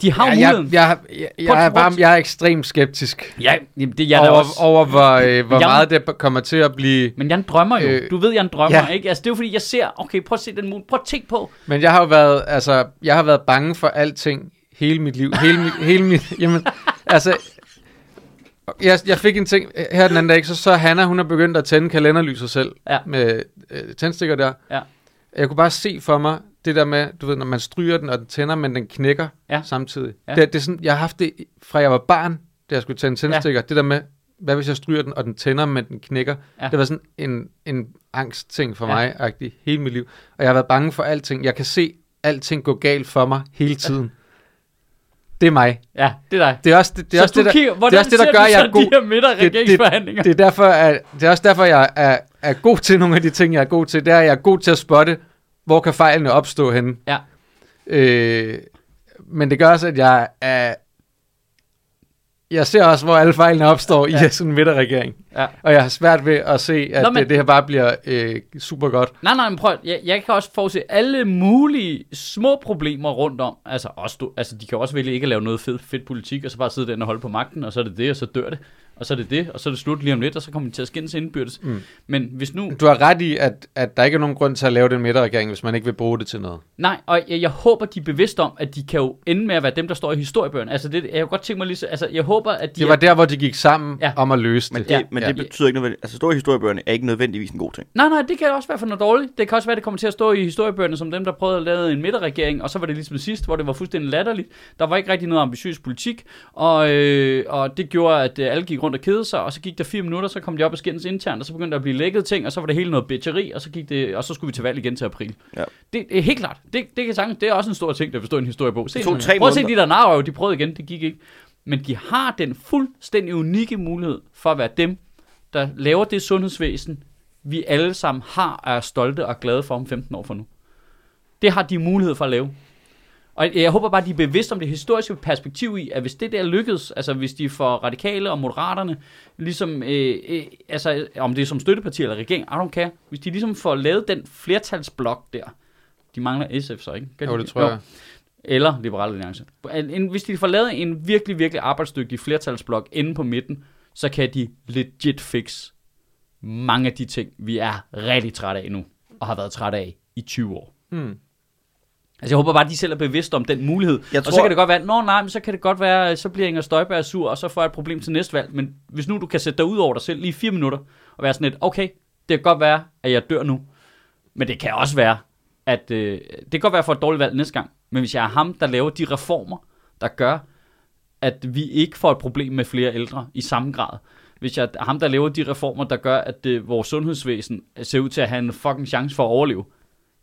De har jeg, muligheden. jeg, jeg, jeg, jeg, er bare, jeg er ekstremt skeptisk Ja, det jeg over, også. over hvor, øh, hvor Jeg- meget det kommer til at blive... Men jeg drømmer jo. Øh, du ved, jeg drømmer, ja. ikke? Altså, det er jo fordi, jeg ser, okay, prøv at se den mulighed. Prøv at tænke på. Men jeg har jo været, altså, jeg har været bange for alting hele mit liv. Hele mit, hele mit, jamen, altså, jeg, jeg fik en ting her den anden dag, så, så Hanna, hun har begyndt at tænde kalenderlyset selv Ja. med øh, tændstikker der. Ja. Jeg kunne bare se for mig, det der med, du ved, når man stryger den, og den tænder, men den knækker Ja. samtidig. Ja. Det, det er sådan, jeg har haft det, fra jeg var barn, da jeg skulle tænde tændstikker. Det der med, hvad hvis jeg stryger den, og den tænder, men den knækker. Ja. Det var sådan en, en angstting for Ja. mig, agtig, hele mit liv. Og jeg har været bange for alting. Jeg kan se alting gå galt for mig hele tiden. Det er mig. Ja, det er dig. Det er også det, det, er så også det, der, kigger, det er også det, der gør, at jeg er god. de her midterregeringsforhandlinger? Det er, derfor, at, det er også derfor, jeg er, er god til nogle af de ting, jeg er god til. Det er, at jeg er god til at spotte, hvor kan fejlene opstå henne. Ja. Øh, men det gør også, at jeg er... Jeg ser også, hvor alle fejlene opstår ja. I sådan en midterregering. Ja. Og jeg har svært ved at se, at Nå, men- det, det her bare bliver øh, super godt. Nej, nej, men prøv, jeg, jeg kan også forudse alle mulige små problemer rundt om. Altså, også, du, altså, de kan også vælge ikke at lave noget fed, fedt politik, og så bare sidde den og holde på magten, og så er det det, og så dør det. Og så er det det, og så er det slut lige om lidt, og så kommer de til at skændes indbyrdes. Mm. Men hvis nu... Du har ret i, at, at der ikke er nogen grund til at lave den midterregering, hvis man ikke vil bruge det til noget. Nej, og jeg, jeg håber, de er bevidste om, at de kan jo ende med at være dem, der står i historiebøgerne. Altså, det, jeg kan godt tænke mig lige så, Altså, jeg håber, at de... Det var der, hvor de gik sammen Ja. om at løse Men det. det, Ja. men Ja. det betyder ikke nødvendigt, altså stå i historiebøgerne er ikke nødvendigvis en god ting. Nej, nej, det kan også være for noget dårligt. Det kan også være, det kommer til at stå i historiebøgerne som dem, der prøvede at lave en midterregering, og så var det ligesom sidst, hvor det var fuldstændig latterligt. Der var ikke rigtig noget ambitiøs politik, og, øh, og det gjorde, at øh, alle gik rundt og kedede sig, og så gik der fire minutter, så kom de op og skændes internt, og så begyndte der at blive lækket ting, og så var det hele noget bitcheri, og så, gik det, og så skulle vi til valg igen til april. Ja. Det, er helt klart. Det, det, kan sagtens, det er også en stor ting, der i en historiebog. Se, nu. tre Prøv at se de der narrøv, de prøvede igen, det gik ikke. Men de har den fuldstændig unikke mulighed for at være dem, der laver det sundhedsvæsen, vi alle sammen har og er stolte og glade for om 15 år fra nu. Det har de mulighed for at lave. Og jeg håber bare, at de er bevidste om det historiske perspektiv i, at hvis det der lykkedes, altså hvis de får radikale og moderaterne, ligesom, øh, øh, altså om det er som støtteparti eller regering, I don't care, hvis de ligesom får lavet den flertalsblok der, de mangler SF så, ikke? De Jo, det tror jeg. eller Liberale Alliance. Hvis de får lavet en virkelig, virkelig arbejdsdygtig flertalsblok inde på midten, så kan de legit fix mange af de ting, vi er rigtig trætte af nu, og har været trætte af i 20 år. Hmm. Altså jeg håber bare, at de selv er bevidste om den mulighed. Jeg og så tror- kan det godt være, nå nej, men så kan det godt være, så bliver Inger Støjberg sur, og så får jeg et problem til næste valg. Men hvis nu du kan sætte dig ud over dig selv lige fire minutter, og være sådan lidt, okay, det kan godt være, at jeg dør nu. Men det kan også være, at øh, det kan godt være for et dårligt valg næste gang. Men hvis jeg er ham, der laver de reformer, der gør, at vi ikke får et problem med flere ældre i samme grad. Hvis jeg er ham, der laver de reformer, der gør, at øh, vores sundhedsvæsen ser ud til at have en fucking chance for at overleve,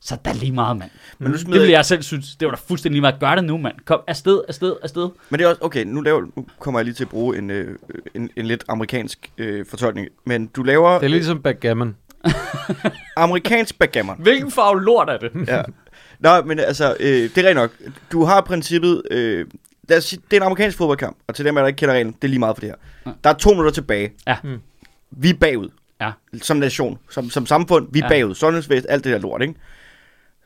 så er der lige meget, mand. Men nu Det smider ville jeg selv synes. Det var da fuldstændig lige meget. Gør det nu, mand. Kom afsted, afsted, afsted. Men det er også, okay, nu, laver, nu kommer jeg lige til at bruge en, øh, en, en lidt amerikansk øh, fortolkning. Men du laver Det er lidt ligesom backgammon. amerikansk backgammon. Hvilken farve lort er det? ja. Nå, men altså, øh, det er rigtigt nok. Du har princippet, øh, lad os sige, det er en amerikansk fodboldkamp, og til dem, der ikke kender reglen, det er lige meget for det her. Ja. Der er to minutter tilbage. Ja. Mm. Vi er bagud. Ja. Som nation, som, som samfund, vi er Ja. bagud. Sundhedsvæsen, alt det der lort, ikke?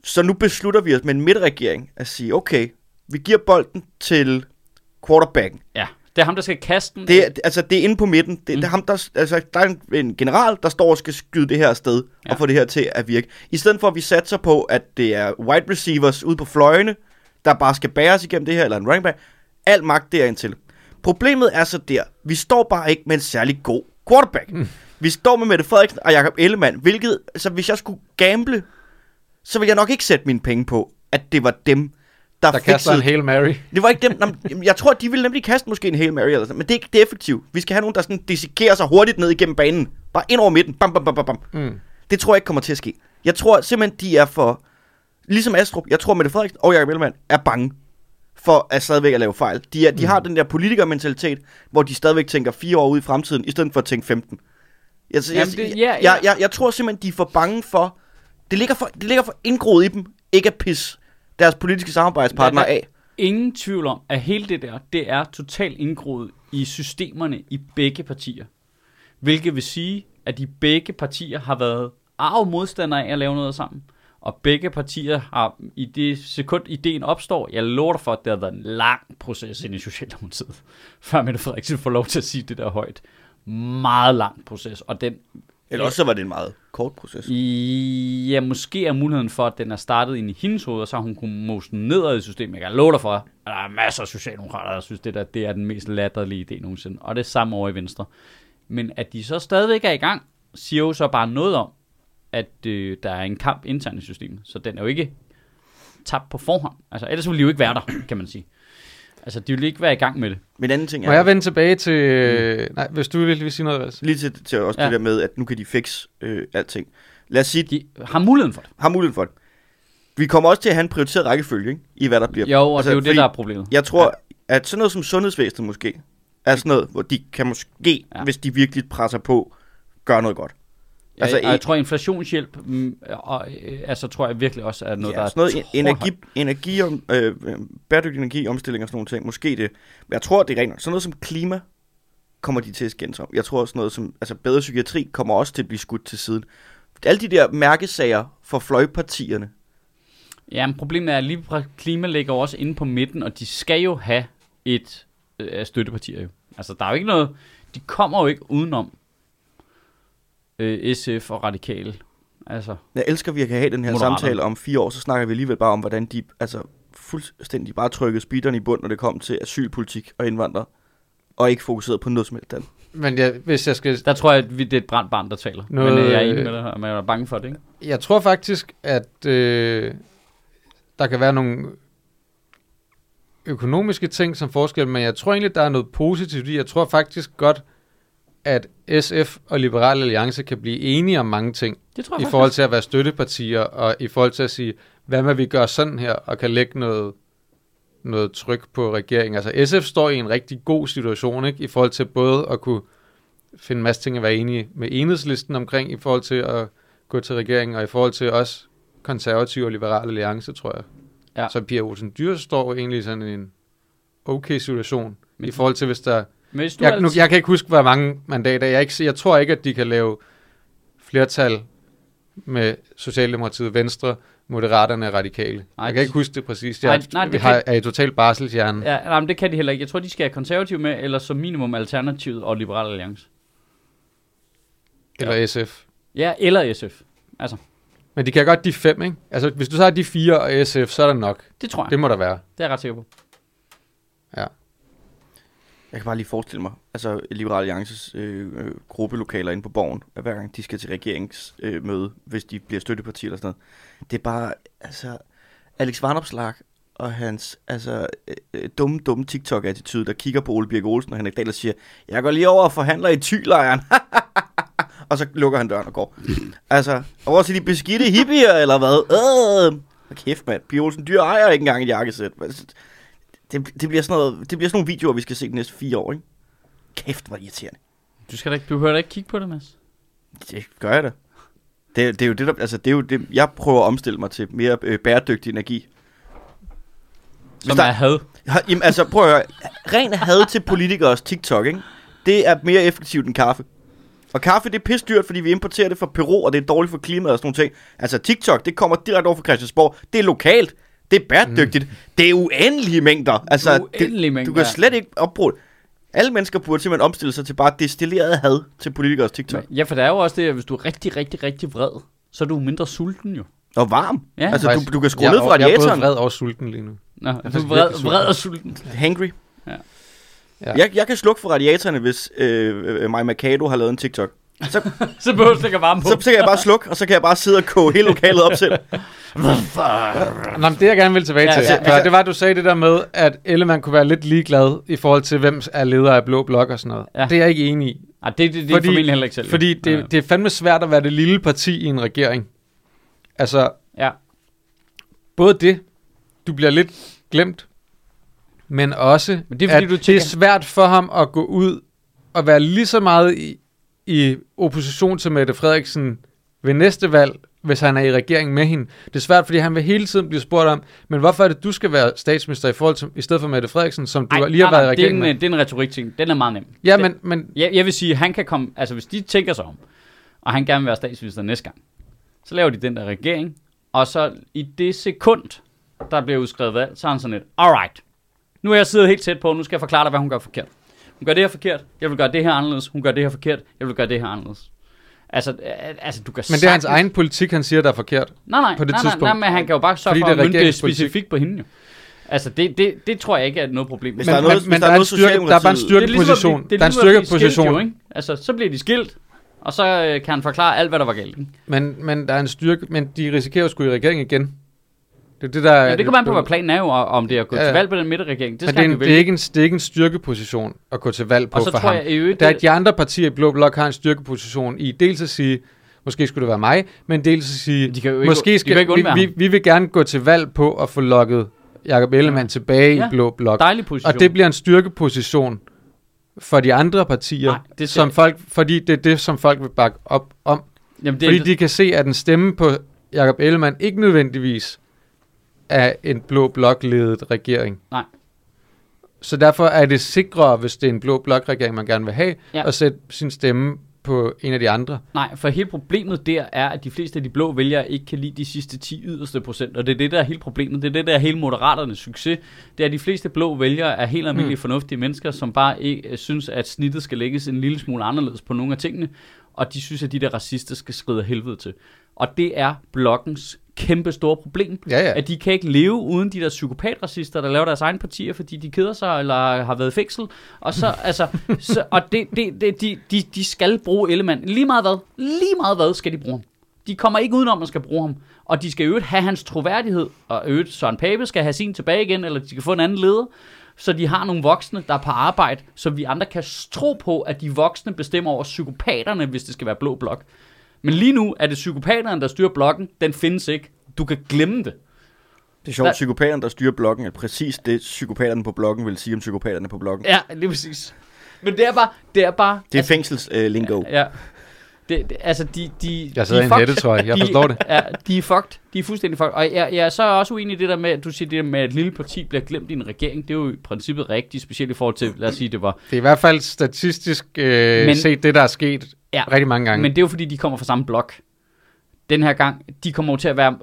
Så nu beslutter vi os med en midterregering at sige, okay, vi giver bolden til quarterbacken. Ja. Det er ham, der skal kaste den. Det er, altså, det er inde på midten. Det, Mm. mm. det er ham, der, altså, der er en, en general, der står og skal skyde det her afsted Ja. og få det her til at virke. I stedet for, at vi satser på, at det er wide receivers ude på fløjene, der bare skal bæres igennem det her, eller en running back. Al magt derind til. Problemet er så der, vi står bare ikke med en særlig god quarterback. Mm. Vi står med Mette Frederiksen og Jakob Ellemann, hvilket, altså hvis jeg skulle gamble, så ville jeg nok ikke sætte mine penge på, at det var dem, der, Der kaster en Hail Mary. det var ikke dem. Jeg tror, de ville nemlig kaste måske en Hail Mary eller sådan, men det er ikke det effektivt. Vi skal have nogen, der sådan dissekerer sig hurtigt ned igennem banen. Bare ind over midten. Bam, bam, bam, bam, bam. Mm. Det tror jeg ikke kommer til at ske. Jeg tror simpelthen, de er for... Ligesom Astrup, jeg tror, Mette Frederiksen og Jacob Ellemann er bange for at stadigvæk at lave fejl. De, er, de Mm. har den der politikermentalitet, hvor de stadigvæk tænker fire år ud i fremtiden, i stedet for at tænke 15. Jeg, jeg, Jamen, det- jeg, ja, jeg, ja. jeg, jeg tror simpelthen, de er for bange for... Det ligger for, det ligger for indgroet i dem, ikke at pisse deres politiske samarbejdspartnere af. Ingen tvivl om, at hele det der, det er totalt indgroet i systemerne i begge partier. Hvilket vil sige, at de begge partier har været arv modstandere af at lave noget sammen. Og begge partier har, i det sekund ideen opstår, jeg lover dig for, at det har været en lang proces ind i Socialdemokratiet, før Mette Frederiksen får lov til at sige det der højt. Meget lang proces, og den Eller også så var det en meget kort proces. Ja, måske er muligheden for, at den er startet ind i hendes hoved, og så har hun kunnet mose den nedad i systemet. Jeg kan love dig for, at der er masser af socialdemokrater, der synes, det, der, det er den mest latterlige idé nogensinde. Og det er samme over i Venstre. Men at de så stadigvæk er i gang, siger jo så bare noget om, at øh, der er en kamp internt i systemet. Så den er jo ikke tabt på forhånd. Altså, ellers ville de jo ikke være der, kan man sige. Altså, de ville ikke være i gang med det. Men en anden ting Må er, jeg vende tilbage til... Mm. Nej, hvis du vil lige sige noget, Ras. lige til, til også ja. Det der med, at nu kan de fixe øh, alting. Lad os sige, de har muligheden for det. har muligheden for det. Vi kommer også til at have en prioriteret rækkefølge, ikke? I hvad der bliver. Jo, og altså, det er jo fordi det, der er problemet. Jeg tror, ja. at sådan noget som sundhedsvæsenet måske, er sådan noget, hvor de kan måske. Ja. hvis de virkelig presser på, gøre noget godt. Altså, jeg, og jeg tror, inflationshjælp, mm, og, øh, altså, tror jeg virkelig også er noget, ja, der sådan noget er en- energi, energi om, øh, bæredygtig energiomstilling og sådan nogle ting. Måske det. Men jeg tror, det er rent. Sådan noget som klima kommer de til at skændes om. Jeg tror også noget som, altså bedre psykiatri kommer også til at blive skudt til siden. Alle de der mærkesager for fløjpartierne. Ja, men problemet er, at lige klima ligger også inde på midten, og de skal jo have et øh, af støttepartier jo. Altså, der er jo ikke noget... De kommer jo ikke udenom øh, SF og Radikale. Altså, Jeg elsker, at vi kan have den her Moderaterne. samtale om fire år, så snakker vi alligevel bare om, hvordan de altså, fuldstændig bare trykkede speederen i bund, når det kom til asylpolitik og indvandrere, og ikke fokuseret på noget som helst. Men jeg, hvis jeg skal... der tror jeg, at vi, det er et brændt barn, der taler. Noget- Men øh, jeg er enig med dig, og man er bange for det, ikke? Jeg tror faktisk, at øh, der kan være nogle økonomiske ting som forskel, men jeg tror egentlig, der er noget positivt i. Jeg tror faktisk godt, at SF og Liberal Alliance kan blive enige om mange ting Det tror jeg i faktisk. forhold til at være støttepartier, og i forhold til at sige, hvad med vi gør sådan her, og kan lægge noget, noget tryk på regeringen. Altså SF står i en rigtig god situation, ikke? i forhold til både at kunne finde en masse ting at være enige med enhedslisten omkring, i forhold til at gå til regeringen, og i forhold til også konservative og liberale alliance, tror jeg. Ja. Så Pia Olsen Dyr står egentlig i sådan en okay situation, Men- Men, i forhold til hvis der... Men hvis du Jeg, nu, jeg kan ikke huske, hvor mange mandater. Jeg, ikke, jeg tror ikke, at de kan lave flertal med Socialdemokratiet, Venstre, Moderaterne og Radikale. Nej, jeg kan ikke huske det præcis. Nej, Jeg nej, vi det har, kan- er i total barselshjerne. Ja. Ja, nej, men det kan de heller ikke. Jeg tror, de skal have konservative med, eller som minimum Alternativet og Liberal Alliance. Eller SF. Ja, eller SF. Altså, Men de kan godt de fem, ikke? Altså, hvis du så har de fire og SF, så er der nok. det tror jeg. Det må der være. Det er jeg ret sikker på. Jeg kan bare lige forestille mig, altså Liberal Alliances øh, øh, gruppelokaler inde på borgen, at hver gang de skal til regeringsmøde, øh, hvis de bliver støtteparti eller sådan noget. Det er bare, altså, Alex Varnopslag og hans altså, øh, øh, dumme, dumme TikTok-attitude, der kigger på Ole Birk Olsen og Henrik Dahl og siger, jeg går lige over og forhandler i tylejren. og så lukker han døren og går. altså, over til de beskidte hippier, eller hvad? Øh, kæft, mand. Pia Olsen Dyr ejer ikke engang et jakkesæt. Det, det, bliver sådan noget, det bliver sådan nogle videoer, vi skal se de næste fire år, ikke? Kæft, hvor irriterende. Du, skal da ikke, du behøver da ikke kigge på det, Mads. Det gør jeg da. Det, det er jo det, der, altså det er jo det, jeg prøver at omstille mig til mere øh, bæredygtig energi. Som der- er had. Ha- Jamen, altså, prøv at høre. Ren had til politikers TikTok, ikke? Det er mere effektivt end kaffe. Og kaffe, det er pisse dyrt, fordi vi importerer det fra Peru, og det er dårligt for klimaet og sådan nogle ting. Altså, TikTok, det kommer direkte over fra Christiansborg. Det er lokalt. Det er bæredygtigt. Mm. Det er uendelige mængder. Altså, Uendelige det, mængder, Du kan slet ikke opbruge. Alle mennesker burde simpelthen omstille sig til bare destilleret had til politikers TikTok. Ja, for der er jo også det, at hvis du er rigtig, rigtig, rigtig vred, så er du mindre sulten jo. Og varm. Ja. altså, du, du kan skrue jeg, ned for Jeg er både radiatoren. vred og sulten lige nu. Nå, du er faktisk vred, vred og sulten. Hangry. Ja. Ja. Jeg, jeg kan slukke for radiatorerne, hvis øh, øh, Maja Mercado har lavet en TikTok. Så, så behøver du ikke varme på. så, så kan jeg bare slukke, og så kan jeg bare sidde og koge hele lokalet op selv. Nå, men det jeg gerne vil tilbage Ja, til, ja, ja, ja. det var, at du sagde det der med, at Ellemann kunne være lidt ligeglad i forhold til, hvem er leder af Blå Blok og sådan noget. Ja. Ja. Det er jeg ikke enig i. Ej, det, det, det er Fordi- formentlig heller ikke selv. Fordi det, Ja. det er fandme svært at være det lille parti i en regering. Altså, Ja. både det, du bliver lidt glemt, men også, Men det er, fordi at du det er tænker- svært for ham at gå ud og være lige så meget i, i opposition til Mette Frederiksen ved næste valg, hvis han er i regering med hende. Det er svært, fordi han vil hele tiden blive spurgt om, men hvorfor er det, du skal være statsminister i, forhold til, i stedet for Mette Frederiksen, som du Ej, lige har nej, været i nej, det er regering en, med? det er en retorik ting. Den er meget nem. Ja, men, men Jeg, jeg vil sige, han kan komme, altså hvis de tænker sig om, og han gerne vil være statsminister næste gang, så laver de den der regering, og så i det sekund, der bliver udskrevet valg, så er han sådan lidt, alright, nu er jeg siddet helt tæt på, nu skal jeg forklare dig, hvad hun gør forkert. Hun gør det her forkert, jeg vil gøre det her anderledes, hun gør det her forkert, jeg vil gøre det her anderledes. Altså, øh, altså du kan Men det er hans sagtens- egen politik, han siger, der er forkert. Nej, nej, på det nej, tidspunkt. Nej, nej, men han kan jo bare sørge Fordi for det at er det regeringspolitik. specifikt på hende jo. Altså, det, det, det tror jeg ikke er noget problem. Hvis Men- der er Men, noget- men, men der der, er er en noget styrke, der er bare en det er ligesom blive- det Der er en ligesom styrkeposition. jo, ikke? Altså, så bliver de skilt, og så øh, kan han forklare alt, hvad der var galt. Ikke? Men, men der er en styrke, men de risikerer jo at skulle i regering igen. Det er det, der Ja, det kommer an på, hvad planen er jo, om det er at gå Ja, til ja. valg på den midterregering. Det skal det, er en, det, er ikke en, det er ikke en styrkeposition at gå til valg på Og så for tror ham. jeg øvrigt, Der er de andre partier i Blå Blok har en styrkeposition i dels at sige, måske skulle det være mig, men dels at sige, De kan jo ikke, måske de skal, kan ikke vi, vi, vi vil gerne gå til valg på at få lukket Jakob Ellemann tilbage Ja. i Blå Blok. Dejlig position. Og det bliver en styrkeposition for de andre partier, Nej, det som folk, fordi det er det, som folk vil bakke op om. Jamen, det, Fordi er, de kan se, at en stemme på Jakob Ellemann ikke nødvendigvis er en blå blok-ledet regering. Nej. Så derfor er det sikrere, hvis det er en blå blok-regering, man gerne vil have, Ja. at sætte sin stemme på en af de andre. Nej, for hele problemet der er, at de fleste af de blå vælgere ikke kan lide de sidste 10 yderste procent, og det er det, der er hele problemet. Det er det, der er hele moderaternes succes. Det er, at de fleste blå vælgere er helt almindelige mm. fornuftige mennesker, som bare ikke øh, synes, at snittet skal lægges en lille smule anderledes på nogle af tingene, og de synes, at de der racister skal skride af helvede til. Og det er blokkens kæmpe store problem, Ja, ja. at de kan ikke leve uden de der psykopatracister, der laver deres egne partier, fordi de keder sig eller har været i fængsel. Og så, altså, så, og det, det, det, de, de, de skal bruge Ellemann. Lige meget hvad, lige meget hvad skal de bruge ham. De kommer ikke udenom, at man skal bruge ham. Og de skal øvrigt have hans troværdighed, og øvrigt Søren Pape skal have sin tilbage igen, eller de kan få en anden leder, så de har nogle voksne, der er på arbejde, så vi andre kan tro på, at de voksne bestemmer over psykopaterne, hvis det skal være blå blok. Men lige nu er det psykopaterne, der styrer blokken. Den findes ikke. Du kan glemme det. Det er sjovt, at psykopaterne, der styrer bloggen, er præcis det, psykopaterne på bloggen vil sige om psykopaterne på bloggen. Ja, lige præcis. Men det er bare... Det er bare... Det er fængsels øh, lingo. Ja. Det, det, altså, de, de, Jeg sidder de i er en hættetrøje, jeg De- forstår det. Ja, de er fucked. De er fuldstændig fucked. Og jeg, jeg er så også uenig i det der med, at du siger det der med, at et lille parti bliver glemt i en regering. Det er jo i princippet rigtigt, specielt i forhold til, lad os sige, det var... Det er i hvert fald statistisk øh, men, set det, der er sket Ja, rigtig mange gange. Men det er jo fordi, de kommer fra samme blok. Den her gang, de kommer jo til at være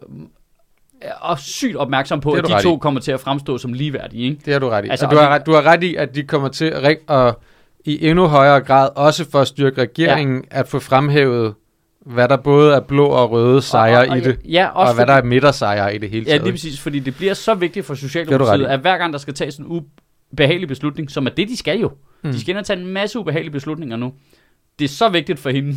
øh, og sygt opmærksom på, Det er at de to i. kommer til at fremstå som ligeværdige. Ikke? Det har du ret i. Altså, og du, og har det- ret, du har ret i, at de kommer til at, at i endnu højere grad, også for at styrke regeringen, ja. at få fremhævet, hvad der både er blå og røde sejre og, og, i det, Ja, og også hvad fordi- der er midtersejre i det hele Ja, taget. lige præcis, fordi det bliver så vigtigt for Det Socialdemokratiet, at hver gang der skal tages en ubehagelig beslutning, som er det, de skal jo. Mm. De skal ind og tage en masse ubehagelige beslutninger nu. Det er så vigtigt for hende,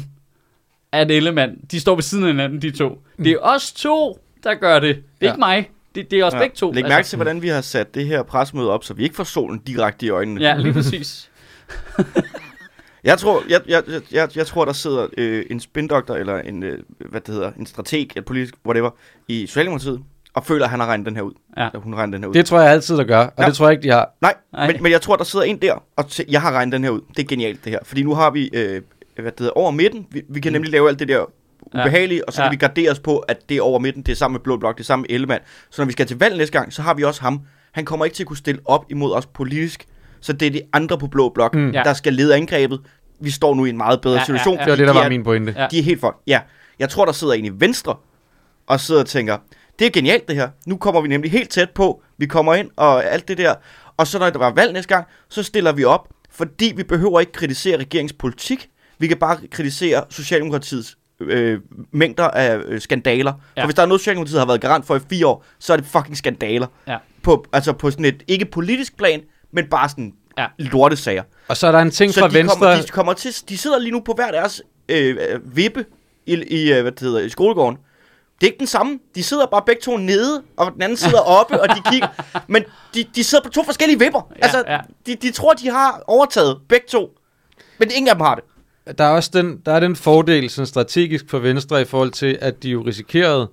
at Ellemann, de står ved siden af hinanden, de to. Mm. Det er os to, der gør det. Det er ja. Ikke mig. Det, det er os ja. begge to. Læg mærke til, hvordan vi har sat det her presmøde op, så vi ikke får solen direkte i øjnene. Ja, lige præcis. Jeg tror, jeg, jeg, jeg- jeg, jeg tror der sidder øh, en spindoktor, eller en, øh, hvad det hedder, en strateg, et politisk, whatever, i Socialdemokratiet, og føler, at han har regnet den her ud. Ja. Eller hun regnet den her ud. Det tror jeg altid, der gør, og Ja. ja. det tror jeg ikke, de har. Nej, men, men jeg tror, der sidder en der, og tæ- jeg har regnet den her ud. Det er genialt, det her. Fordi nu har vi, øh, hvad det hedder, over midten. Vi, vi kan nemlig lave alt det der ubehagelige, og så Ja. kan vi gardere os på, at det er over midten, det er sammen med Blå Blok, det er sammen med Ellemann. Så når vi skal til valg næste gang, så har vi også ham. Han kommer ikke til at kunne stille op imod os politisk. Så det er de andre på Blå Blok, mm. Mm. Ja. der skal lede angrebet. Vi står nu i en meget bedre Ja, ja, situation. ja. Det var det, der de var er- min pointe. Ja. de er helt fucked. Ja. Jeg tror, der sidder en i venstre, og sidder og tænker, det er genialt det her. Nu kommer vi nemlig helt tæt på. Vi kommer ind og alt det der. Og så når der var valg næste gang, så stiller vi op, fordi vi behøver ikke kritisere regeringspolitik. Vi kan bare kritisere Socialdemokratiets øh, mængder af øh, skandaler. Ja. For hvis der er noget, Socialdemokratiet har været garant for i fire år, så er det fucking skandaler. Ja. På, altså på sådan et, ikke politisk plan, men bare sådan Ja. lortesager. Og så er der en ting Så fra de, venstre... kommer, de, kommer til, de sidder lige nu på hver deres øh, øh, vippe i, i, øh, hvad det hedder, i skolegården. Det er ikke den samme. De sidder bare begge to nede, og den anden sidder oppe, og de kigger. Men de, de sidder på to forskellige vipper. Ja, altså, ja. De, de tror, de har overtaget begge to. Men ingen af dem har det. der er også den, der er den fordel sådan strategisk for Venstre i forhold til, at de jo risikerede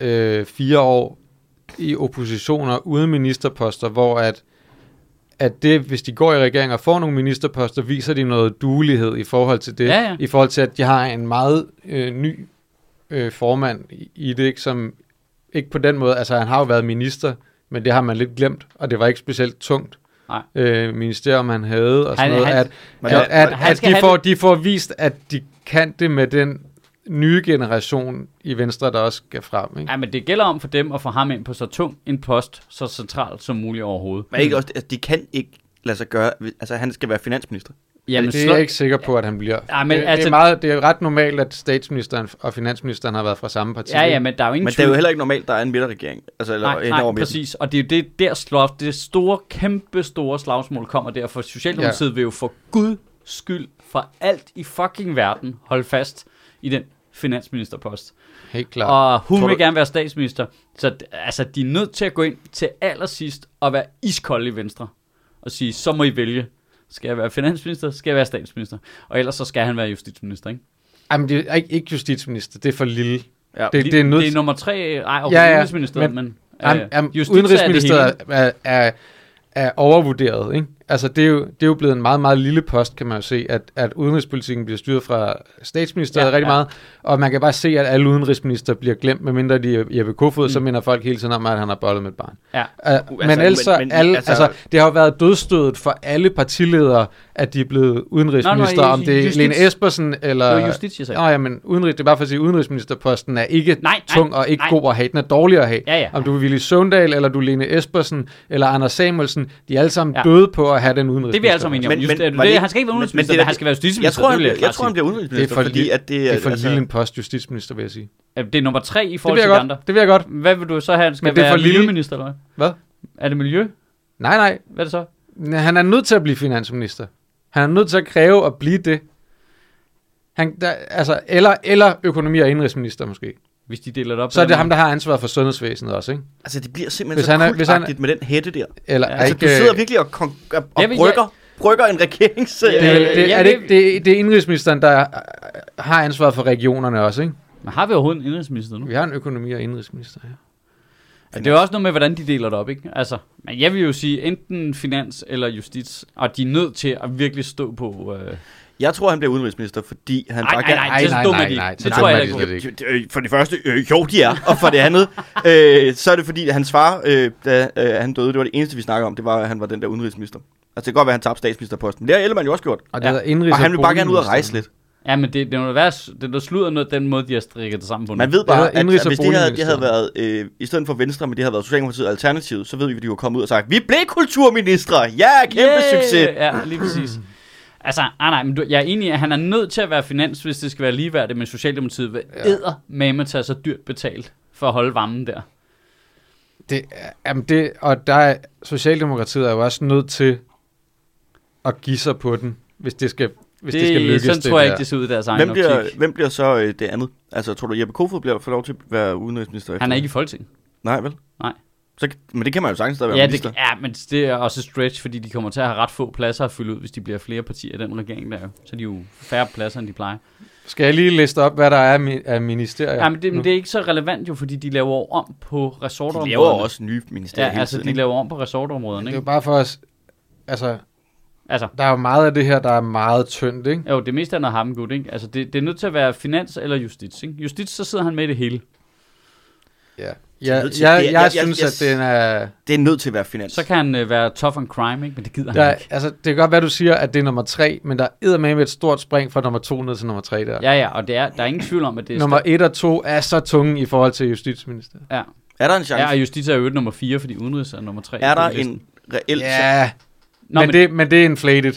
øh, fire år i oppositioner uden ministerposter, hvor at, at det, hvis de går i regering og får nogle ministerposter, viser de noget duelighed i forhold til det. Ja, ja. I forhold til, at de har en meget øh, ny øh, formand i, det, ikke, som ikke på den måde, altså han har jo været minister, men det har man lidt glemt, og det var ikke specielt tungt Nej. øh, ministerium, han havde, og sådan Han- noget, han- at, Men at, han- at, han at skal de, får, det- de får vist, at de kan det med den nye generation i Venstre, der også skal frem. Ikke? Ja, men det gælder om for dem at få ham ind på så tung en post, så centralt som muligt overhovedet. Men ikke også, altså, de kan ikke lade sig gøre. Altså, han skal være finansminister. Jamen, det er slå- jeg ikke sikker på, at han bliver. Ja, men det, det, altså- er meget, det er ret normalt, at statsministeren og finansministeren har været fra samme parti. Ja, ja, men der er jo ingen Men det er jo heller ikke normalt, der er en midterregering. Altså, eller Nej, nej, over præcis. Og det er jo det, der slår, det store, kæmpe store slagsmål kommer der, for Socialdemokratiet ja. vil jo for Gud skyld for alt i fucking verden holde fast i den finansministerpost. Helt klart. Og hun Tror vil du- gerne være statsminister. Så altså, de er nødt til at gå ind til allersidst og være iskolde i Venstre. Og sige, så må I vælge. Skal jeg være finansminister, skal jeg være statsminister. Og ellers så skal han være justitsminister, ikke? Jamen, det er ikke, ikke justitsminister, det er for lille. Ja. Det, det er nødt det er nummer tre, ej, okay, Ja, ja, udenrigsministeriet, men, men- men Jamen, øh, jamen, er Udenrigsministeriet hele. er, er, er overvurderet, ikke? Altså, det er, jo, det er jo blevet en meget, meget lille post, kan man jo se, at, at udenrigspolitikken bliver styret fra statsministeriet Ja, rigtig ja. meget, og man kan bare se, at alle udenrigsminister bliver glemt, medmindre de er Jeppe Kofod, mm. så minder folk hele tiden om, at han har bollet med et barn. Ja. Uh, altså, men ellers, men- men, alle, altså- altså, altså, det har jo været dødstødet for alle partiledere, at de er blevet udenrigsminister, Nå, nå, om det er Lene Espersen eller... Det var justits, jeg sagde. Nå ja, men udenrigs, det er bare for at sige, udenrigsministerposten er ikke Nej, nej, tung og ikke nej. god at have. Den er dårlig at have. Ja, ja. Om du er Willy Søvndal, eller du er Lene Espersen, eller Anders Samuelsen, de er alle sammen ja. døde på at have den udenrigsminister. Det er vi alle sammen enige om. Men- Just, men det, det, han skal ikke være udenrigsminister, men men, han skal være justitsminister. Jeg tror, han, vil jeg, jeg tror, han bliver Det er udenrigsminister, for, fordi lille, at det, det er for altså, lille en post, justitsminister, vil jeg sige. Det er nummer tre i forhold vil til jeg de andre. Det vil jeg godt. Hvad vil du så have? Han skal Men det er være for lille. miljøminister, eller hvad? Hvad? Er det miljø? Nej, nej. Hvad er det så? Han er nødt til at blive finansminister. Han er nødt til at kræve at blive det. Han, der, altså, eller, eller økonomi- og indrigsminister måske. Hvis de deler det op. Så er det ham, der har ansvaret for sundhedsvæsenet også, ikke? altså, det bliver simpelthen Hvis så han er- hvis han er- med den hætte der. Eller, Ja, Altså, ikke, du sidder virkelig og, kon- og, og Jeg vil- brygger, brygger en regerings... Det, det, ja, er det, det- ikke, det, det er indrigsministeren, der øh, har ansvaret for regionerne også, ikke? Men har vi overhovedet en indrigsminister nu? Vi har en økonomi- og indrigsminister, ja. Ja, det er jo også noget med, hvordan de deler det op, ikke? Altså, men jeg vil jo sige enten finans eller justits, og de er nødt til at virkelig stå på... Øh... Jeg tror, han bliver udenrigsminister, fordi han Nej, bare nej, nej, Ej, nej, nej, de- nej, det så tror jeg ikke. de det- For det første, øh, jo de er, og for det andet, øh, så er det fordi, at hans far, øh, da øh, han døde, det var det eneste, vi snakker om, det var, at han var den der udenrigsminister. Altså det kan godt være, at han tabte statsministerposten, men det har Ellemann jo også gjort. Og, det Ja. Og han vil bare gerne ud og rejse lidt. Ja, men det, det er noget værd, det er noget sludder noget, den måde, de har strikket det sammen på. Man ved bare, at, at hvis det havde, det havde været, øh, i stedet for Venstre, men det havde været Socialdemokratiet og Alternativet, så ved vi, at de jo kommet ud og sagt, vi blev kulturministre! Ja, kæmpe Yeah! succes! Ja, lige præcis. Altså, nej, nej, men du, jeg er enig i, at han er nødt til at være finans, hvis det skal være ligeværdigt med Socialdemokratiet. Hvad Ja. æder med tage så dyrt betalt for at holde varmen der? Det, er- jamen det, og der er, Socialdemokratiet er jo også nødt til at give sig på den, hvis det skal, hvis det, det skal lykkes. Sådan det tror jeg der. ikke, det ser ud i deres egen Hvem bliver, optik. hvem bliver så øh, det andet? Altså, tror du, Jeppe Kofod bliver få lov til at være udenrigsminister? efter Han er ikke i Folketinget. Nej, vel? Nej. Så, men det kan man jo sagtens stadig være Ja, minister. det, ja, men det er også stretch, fordi de kommer til at have ret få pladser at fylde ud, hvis de bliver flere partier i den regering der. Så er de jo færre pladser, end de plejer. Skal jeg lige liste op, hvad der er af ministerier? Ja, men det, men det er ikke så relevant jo, fordi de laver om på De resortområderne. laver jo også nye ministerier Ja, hele altså tiden. de ikke? laver om på resortområderne, det er jo bare for os, altså, Altså, der er jo meget af det her, der er meget tyndt, ikke? jo, det meste er noget ham ikke? Altså, det, det er nødt til at være finans eller justits, ikke? Justits, så sidder han med i det hele. Ja. Er Jeg, til- jeg, det er- jeg, jeg- synes, jeg- at den er... Det er nødt til at være finans. Så kan han øh, være tough on crime, ikke? Men det gider Der, han er- ikke. altså, det kan godt være, du siger, at det er nummer tre, men der er med et stort spring fra nummer to ned til nummer tre der. Ja, ja, og det er, der er ingen tvivl om, at det er... nummer et og to er så tunge i forhold til justitsministeriet. Ja. Er der en chance? ja, og justits er jo nummer 4, fordi udenrigs er nummer 3. er der en reel chance? Ja, Nå, men, men, det, men det er inflated.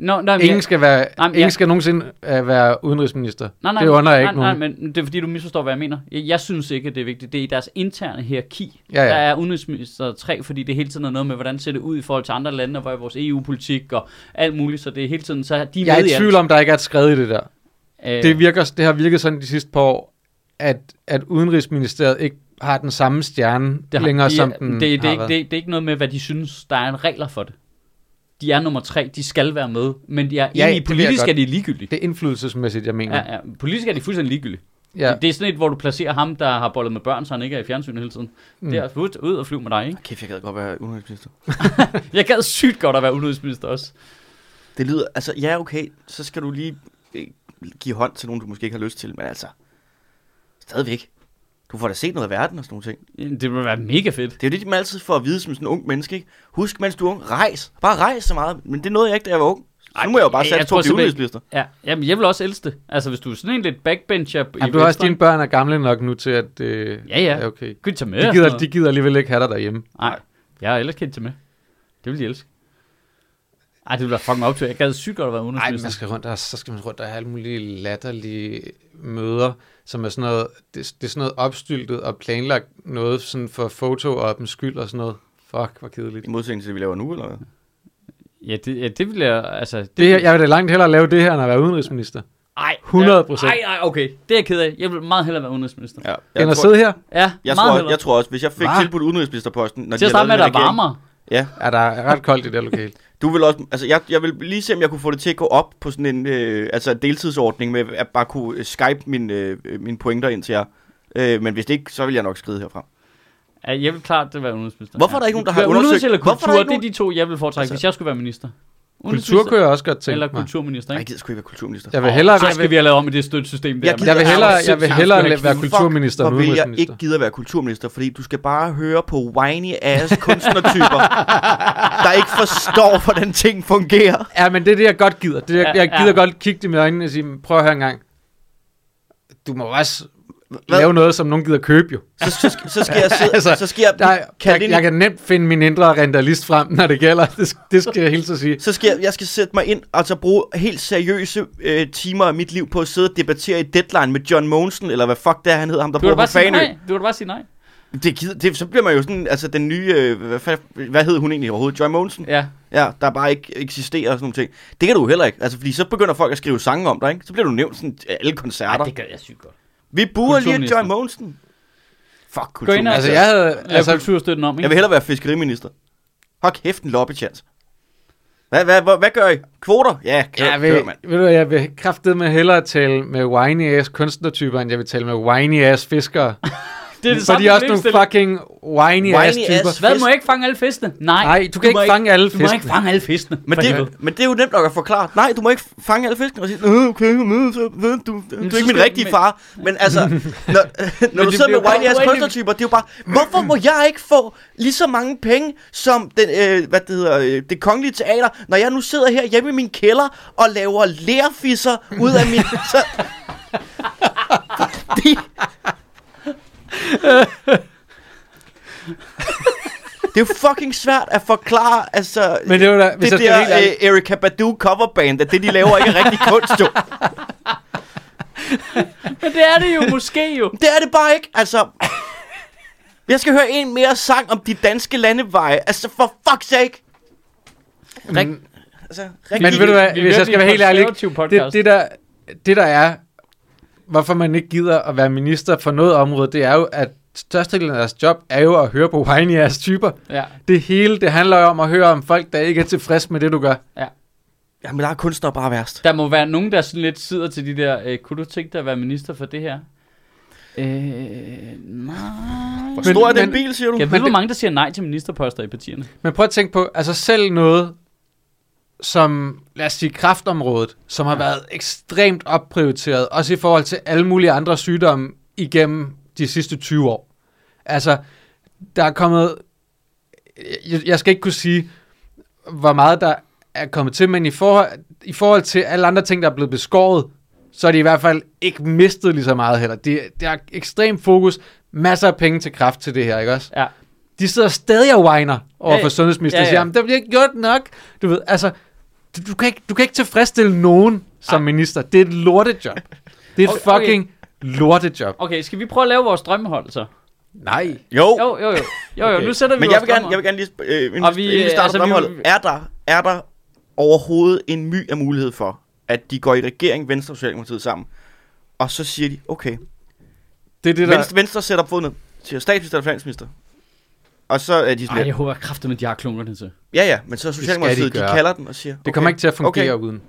Nå, nej, Ingen jeg- skal, være, Nej, ingen jeg- skal nogensinde uh, være udenrigsminister. Nej, nej, det under jeg nej, ikke nej, nogen. men det er fordi, du misforstår, hvad jeg mener. Jeg, jeg synes ikke, at det er vigtigt. Det er i deres interne hierarki. Ja, ja. Der er udenrigsminister 3, fordi det hele tiden er noget med, hvordan ser det ud i forhold til andre lande, og hvor er vores EU-politik og alt muligt. Så det er hele tiden, så de er Jeg er i tvivl om, der ikke er et skrevet i det der. alt. Det, virker, det har virket sådan de sidste par år, at, at Udenrigsministeriet ikke har den samme stjerne det har, længere, de, som den det, det, har ikke, været. det, det er ikke noget med, hvad de synes, der er en regler for det. De er nummer 3, de skal være med, men de er Ja, jeg politisk er de ligegyldige. Det er indflydelsesmæssigt, jeg mener. Ja, ja, politisk er de fuldstændig ligegyldige. Ja. Det, det er sådan et, hvor du placerer ham, der har bollet med børn, så han ikke er i fjernsynet hele tiden. Mm. Mm. Det er ud, ud og flyve med dig, ikke? Kæft, jeg gad godt være udenrigsminister. Jeg gad sygt godt at være udenrigsminister også. Det lyder, altså ja okay, så skal du lige øh, give hånd til nogen, du måske ikke har lyst til, men altså, stadigvæk. Du får da set noget af verden og sådan nogle ting. Det vil være mega fedt. Det er jo det, man altid får at vide som sådan en ung menneske, ikke? Husk, mens du er ung, rejs. Bare rejs så meget. Men det nåede jeg ikke, da jeg var ung. Så Ej, nu må jeg jo bare sætte to udenrigsminister. Ja, jamen, jeg vil også elske det. Altså, hvis du er sådan en lidt backbencher i Jamen, du har også, Venstre, dine børn er gamle nok nu til, at øh, Ja, ja. okay. Kan de tage med? De gider, de gider alligevel ikke have dig derhjemme. Nej, jeg har ellers kendt til med. Det vil de elske. Ej, det være fucking optur. Jeg gad sygt godt at være Nej, udenrigsminister. man skal rundt der, så skal man rundt der have alle mulige latterlige møder, som er sådan noget, det, det er sådan noget opstyltet og planlagt noget sådan for foto og dem skyld og sådan noget. Fuck, hvor kedeligt. I modsætning til det, vi laver nu, eller hvad? Ja, det, ja, det vil jeg, altså... Det, Det her, jeg vil da langt hellere lave det her, end at være udenrigsminister. Ej, 100%. Ej, ej, okay. Det er jeg ked af. Jeg vil meget hellere være udenrigsminister. Ja, End jeg, at tror, sidde her, Ja, jeg, meget tror, hellere. jeg tror også, hvis jeg fik Hva? tilbudt udenrigsministerposten, når Til at de har starte med, at der den er varmere. Ja, er der ret koldt i det lokale. du vil også, altså jeg, jeg vil lige se, om jeg kunne få det til at gå op på sådan en, øh, altså deltidsordning med at bare kunne øh, skype mine, øh, mine pointer ind til jer. Øh, men hvis det ikke, så vil jeg nok skride herfra. Ja, jeg vil klart det være udenrigsminister. Hvorfor er der ikke nogen, der har Udenrigs undersøgt- eller Hvorfor er kultur, der ikke det er de to, jeg vil foretrække, Altså- hvis jeg skulle være minister. Kultur Udenrigsminister kunne jeg også godt tænke Eller mig. kulturminister, Nej, jeg ikke? gider sgu ikke være kulturminister. Jeg vil hellere, så jeg skal vi have lavet om i det støttesystem der. Jeg gider- jeg vil Ja, hellere, jeg vil hellere jeg være ikke- kulturminister end Hvor vil jeg udenrigsminister. ikke gider være kulturminister, fordi du skal bare høre på whiny ass kunstnertyper, der ikke forstår, hvordan ting fungerer. Ja, men det er det, jeg godt gider. Det er, Ja, jeg ja. gider godt kigge dem i øjnene og sige, prøv at høre en gang. Du må også Hvad? lave noget, som nogen gider købe jo. Så, så, skal- så skal jeg sidde, Altså, så skal jeg, Der, kalde jeg, i- jeg kan nemt finde min indre rentalist frem, når det gælder. Det, det skal jeg hilse at sige. så skal jeg, jeg skal sætte mig ind og så bruge helt seriøse øh, timer af mit liv på at sidde og debattere i Deadline med John Monsen, eller hvad fuck det er, han hedder, ham der Du kan bor på Fanø. nej. Du kan da bare sige nej. Det, gider, det, så bliver man jo sådan, altså den nye, øh, hvad, hvad hed hun egentlig overhovedet? Joy Monsen? Ja. Ja, der bare ikke eksisterer og sådan nogle ting. Det kan du jo heller ikke, altså fordi så begynder folk at skrive sange om dig, ikke? Så bliver du nævnt sådan alle koncerter. Ej, det gør jeg sygt godt. Vi buer lige. Joy Monsen. Fuck Gå ind kultur. og Altså, jeg havde... Altså, kulturstøtten om, Jeg ikke? vil hellere være fiskeriminister. Hold kæft en lobbychance. Hvad, hvad, hvad, hvad gør I? Kvoter? Ja, kør, jeg kør, vil, mand. ved du, jeg vil kraftedeme hellere tale med whiny ass kunstnertyper, end jeg vil tale med whiny ass fiskere. Det er det For samme de er også nogle fucking whiny, ass Whiny typer. ass- Hvad, må jeg ikke fange alle fiskene? Nej. Nej, du kan ikke må fange alle Du må ikke fiskene. fange alle fiskene. Men det, men det er jo nemt nok at forklare. Nej, du må ikke fange alle fiskene og sige, "Øh, okay, øh, så ved du, du er ikke min rigtige men- far. Men altså, når, når du sidder med whiny ass bare- kunstnertyper, det er jo bare, hvorfor må jeg ikke få lige så mange penge som den, øh, hvad det hedder, øh, det kongelige teater, når jeg nu sidder her hjemme i min kælder og laver lærfisser ud af min... Så, det er jo fucking svært at forklare, altså... Men det er jo da, hvis det helt der ærligt- øh, Erika Badu coverband, at det de laver ikke er rigtig kunst jo. Men det er det jo måske jo. Det er det bare ikke, altså. Jeg skal høre en mere sang om de danske landeveje. Altså for fuck's sake. Men, Altså, men rigtig, ved du hvad, vi hvis jeg skal være helt ærlig, det, podcast. det, der, det der er, hvorfor man ikke gider at være minister for noget område, det er jo, at størstedelen af deres job er jo at høre på whiny ass typer. Ja. Det hele, det handler jo om at høre om folk, der ikke er tilfredse med det, du gør. Jamen, der er kunstnere bare værst. Der må være nogen, der sådan lidt sidder til de der, øh, kunne du tænke dig at være minister for det her? Øh, nej. Hvor Men- stor er den bil, siger du? Jeg ved, hvor mange, der siger nej til ministerposter i partierne. Men prøv at tænke på, altså selv noget som, lad os sige, kraftområdet, som har været ekstremt opprioriteret, også i forhold til alle mulige andre sygdomme igennem de sidste 20 år. Altså, der er kommet, jeg, jeg skal ikke kunne sige, hvor meget der er kommet til, men i forhold, i forhold til alle andre ting, der er blevet beskåret, så er de i hvert fald ikke mistet lige så meget heller. Det, det er ekstremt fokus, masser af penge til kraft til det her, ikke også? Ja. De sidder stadig og whiner over Ja, for sundhedsministeren ja, og ja. siger, "Jamen, der bliver ikke gjort nok. Du ved, altså, du, du, kan ikke, du kan ikke tilfredsstille nogen som Ej. minister. Det er et lortejob. Det er et Okay, okay. fucking lortejob. Okay, skal vi prøve at lave vores drømmehold så? Nej. Jo, Jo, jo, jo. Jo, jo, Okay. nu sætter vi men jeg vil gerne, jeg vil gerne lige, øh, inden, Og vi, inden vi øh, starter altså, altså, vi- drømmeholdet, er der, er der overhovedet en my af mulighed for, at de går i regering, Venstre og Socialdemokratiet sammen, og så siger de, okay, Det er det, der... Venstre, Venstre sætter op foden, siger statsminister eller finansminister. Og så er de sådan Ej, jeg håber kraftigt, at de har klunkerne til. ja ja, men så de Socialdemokratiet, de, gøre. kalder den og siger, det kommer okay, ikke til at fungere okay, uden.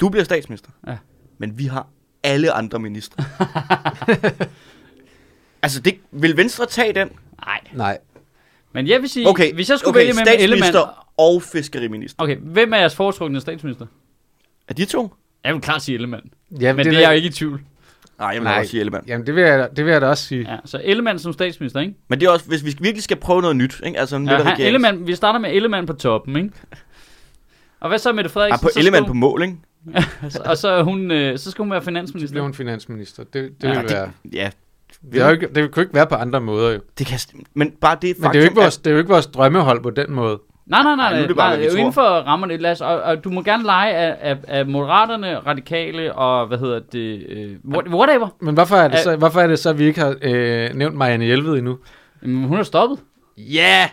du bliver statsminister, Ja. men vi har alle andre ministre. altså, det, vil Venstre tage den? Nej. Nej. Men jeg vil sige, Okay, hvis jeg skulle okay, vælge mellem Ellemann... og fiskeriminister. Okay, hvem er jeres foretrukne statsminister? Er de to? Jeg vil klart sige Ellemann. Jamen, Men det, vil- er jeg ikke i tvivl. Nej, jeg vil Nej. også sige Ellemann. Jamen, det vil jeg, det vil jeg da også sige. Ja, så Ellemann som statsminister, ikke? Men det er også, hvis vi virkelig skal prøve noget nyt, ikke? altså en Ja, han. Ellemann, vi starter med Ellemann på toppen, ikke? Og hvad så med det Ah, Frederiksen? på Så Ellemann på skal mål, ikke? og så, hun, øh, så skal hun være Så finansminister. bliver hun finansminister. Det, det Ja, vil være... Ja, Det, er jo ikke, det kunne ikke være på andre måder jo. det kan... Men bare det Men det er jo ikke vores, det er jo ikke vores drømmehold på den måde. Nej, nej, nej, Ej, nu er det bare, nej hvad vi jo tror. inden for rammerne. Lad os, og, og, du må gerne lege af, af, af moderaterne, radikale og, hvad hedder det, øh, what- whatever. Men hvorfor er det, så, hvorfor er det så, at vi ikke har øh, nævnt Marianne Hjelved endnu? Men hun er stoppet. Ja!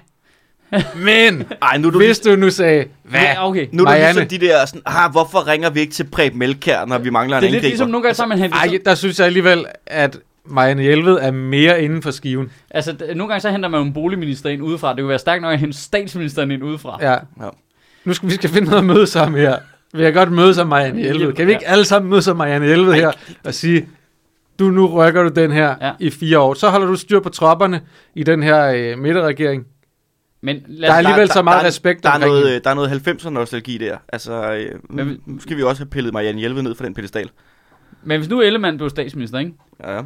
Men, Ej, nu er du, hvis du nu sagde, hvad? Ja, okay. nu er du Marianne. ligesom de der sådan, ah, hvorfor ringer vi ikke til Preben Melkær, når vi mangler en Det er lidt angriber? ligesom nogle gange, så har man Ej, der synes jeg alligevel, at Marianne Hjelved er mere inden for skiven. altså, nogle gange så henter man jo en boligminister ind udefra. Det kunne være stærkt nok at hente statsministeren ind udefra. Ja. Ja. Nu skal vi skal finde noget at møde sammen her. Vi kan godt møde som Marianne Hjelved. Kan vi ikke Ja. alle sammen møde som Marianne Hjelved her og sige, du nu rykker du den her Ja. i fire år. Så holder du styr på tropperne i den her øh, midterregering. Men lad Der er alligevel så meget der, respekt der er, omkring noget, hende. øh, der er noget 90'er nostalgi der. Altså, øh, Men nu skal vi også have pillet Marianne Hjelved ned fra den pedestal. men hvis nu Ellemann blev statsminister, ikke? Ja, ja.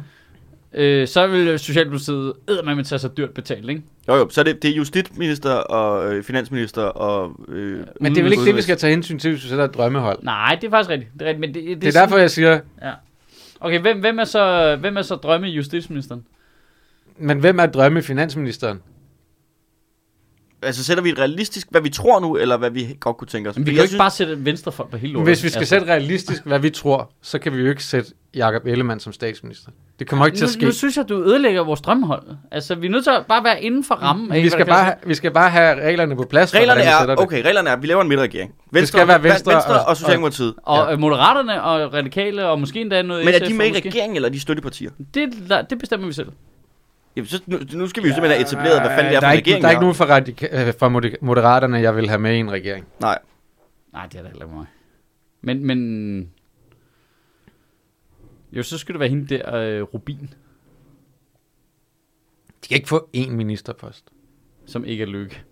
Øh, så vil Socialdemokratiet eddermame tage sig dyrt betalt, ikke? Jo, jo, så er det, det er justitsminister og øh, finansminister og... Øh, Men det er vel ikke det, vi skal tage hensyn til, hvis vi sætter et drømmehold. Nej, det er faktisk rigtigt. Det er, rigtigt, men det, det, Det er derfor, jeg siger, Ja. Okay, hvem, hvem, er så, hvem er så drømme justitsministeren? men hvem er drømme finansministeren? Altså, sætter vi et realistisk, hvad vi tror nu, eller hvad vi godt kunne tænke os? Men vi kan jo ikke bare sætte venstrefolk på hele lortet. Hvis vi skal sætte realistisk, hvad vi tror, så kan vi jo ikke sætte Jakob Ellemann som statsminister. Det kommer ikke til at ske. nu, nu synes jeg, du ødelægger vores drømmehold. Altså, vi er nødt til at bare være inden for rammen. af, Vi skal, bare, have, vi skal bare have reglerne på plads. for, Reglerne vi er, det. okay, reglerne er, at vi laver en midterregering. Venstre, skal være Venstre Venstre og, og- Socialdemokratiet. Og ja. Moderaterne og Radikale, og måske endda noget Men er SF, de med i og regeringen, eller er de støttepartier? Det, det bestemmer vi selv. Jamen, så, nu, nu skal vi jo simpelthen have etableret, hvad fanden det er for er en regering, der er ikke nogen fra, radika- øh, fra Moderaterne, jeg vil have med i en regering. Nej. Nej, det er da heller ikke mig. Men, men... Jo, så skulle det være hende der, øh, Rubin, De kan ikke få én ministerpost. som ikke er lykke.